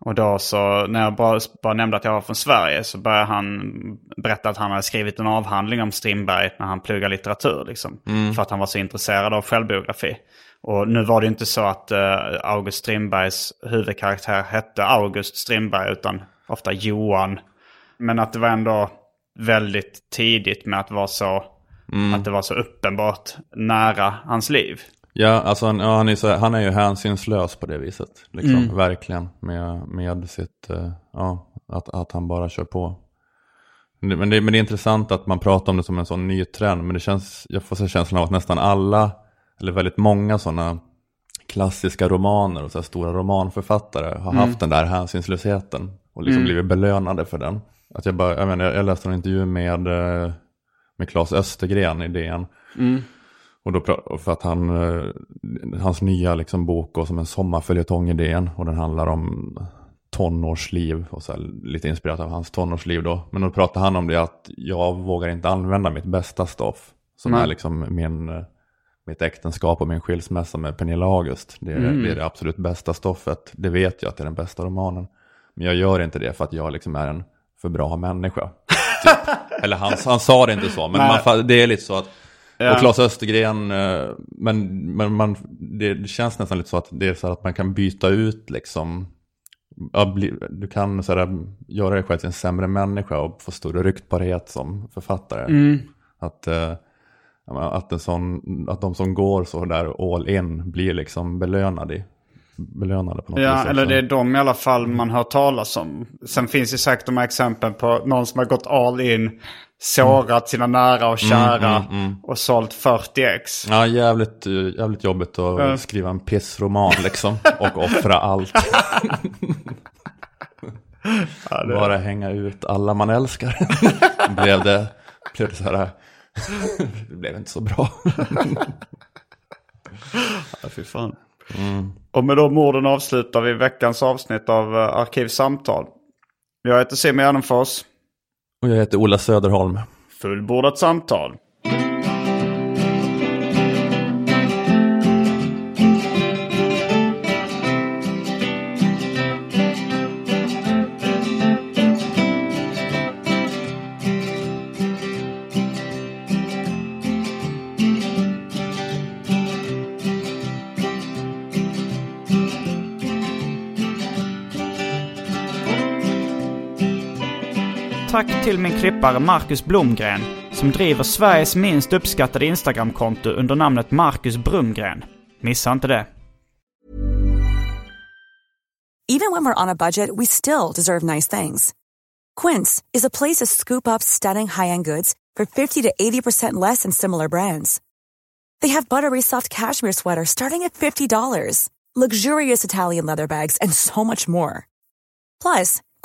Och då så, när jag bara, bara nämnde att jag var från Sverige så började han berätta att han hade skrivit en avhandling om Strindberg när han pluggade litteratur. Liksom, För att han var så intresserad av självbiografi. Och nu var det inte så att eh, August Strindbergs huvudkaraktär hette August Strindberg utan ofta Johan Men att det var ändå väldigt tidigt med att vara så, att det var så uppenbart nära hans liv. Ja, alltså han, ja, han, är, så, han är ju hänsynslös på det viset. Liksom, Verkligen. Med, med sitt, eh, ja, att, att han bara kör på. Men det, men, det, men det är intressant att man pratar om det som en sån ny trend. Men det känns, jag får så känslan av att nästan alla, eller väldigt många sådana klassiska romaner och så stora romanförfattare har haft den där hänsynslösheten. Och liksom blivit belönade för den. Att jag, bara, jag, menar, jag läste en intervju med, eh, med Claes Östergren i DN. Och då, för att han, eh, hans nya liksom bok går som en sommarföljetong i DN. Och den handlar om tonårsliv och så lite inspirerat av hans tonårsliv då. Men då pratar han om det att jag vågar inte använda mitt bästa stoff. Som Nej. är liksom min, eh, mitt äktenskap och min skilsmässa med Pernilla August. Det är, det är det absolut bästa stoffet. Det vet jag att det är den bästa romanen. Men jag gör inte det för att jag liksom är en för bra människa. [LAUGHS] Typ. Eller han, han sa det inte så, men man, det är lite så att Ja. och Claes Östergren, eh, men, men man, det, känns nästan lite så att det är så att man kan byta ut liksom, du kan så här, göra dig själv till en sämre människa och få större ryktbarhet som författare. Att, eh, att, en sån, att de som går så där all in blir liksom belönade, belönade på något Ja, vis. eller det är de i alla fall man hör talas om. Sen finns det säkert de här exemplen på någon som har gått all in, sårat sina nära och kära och sålt 40 ex. Ja, jävligt, jävligt jobbigt att skriva en pissroman liksom. [LAUGHS] Och offra allt. Bara hänga ut alla man älskar. [LAUGHS] blev, det, blev det så här. [LAUGHS] det blev inte så bra. [LAUGHS] Ja, fy fan. Och med de orden avslutar vi veckans avsnitt av uh, Arkivsamtal. Jag heter Simon Gärdenfors. Och jag heter Ola Söderholm. Fullbordat samtal. Tack till min klippare Marcus Blomgren som driver Sveriges minst uppskattade Instagramkonto under namnet Marcus Brumgren. Missa inte det. Even when we're on a budget, we still deserve nice things. Quince is a place to scoop up stunning high-end goods for 50 to 80% less than similar brands. They have buttery soft cashmere sweaters starting at $50, luxurious Italian leather bags, and so much more. Plus,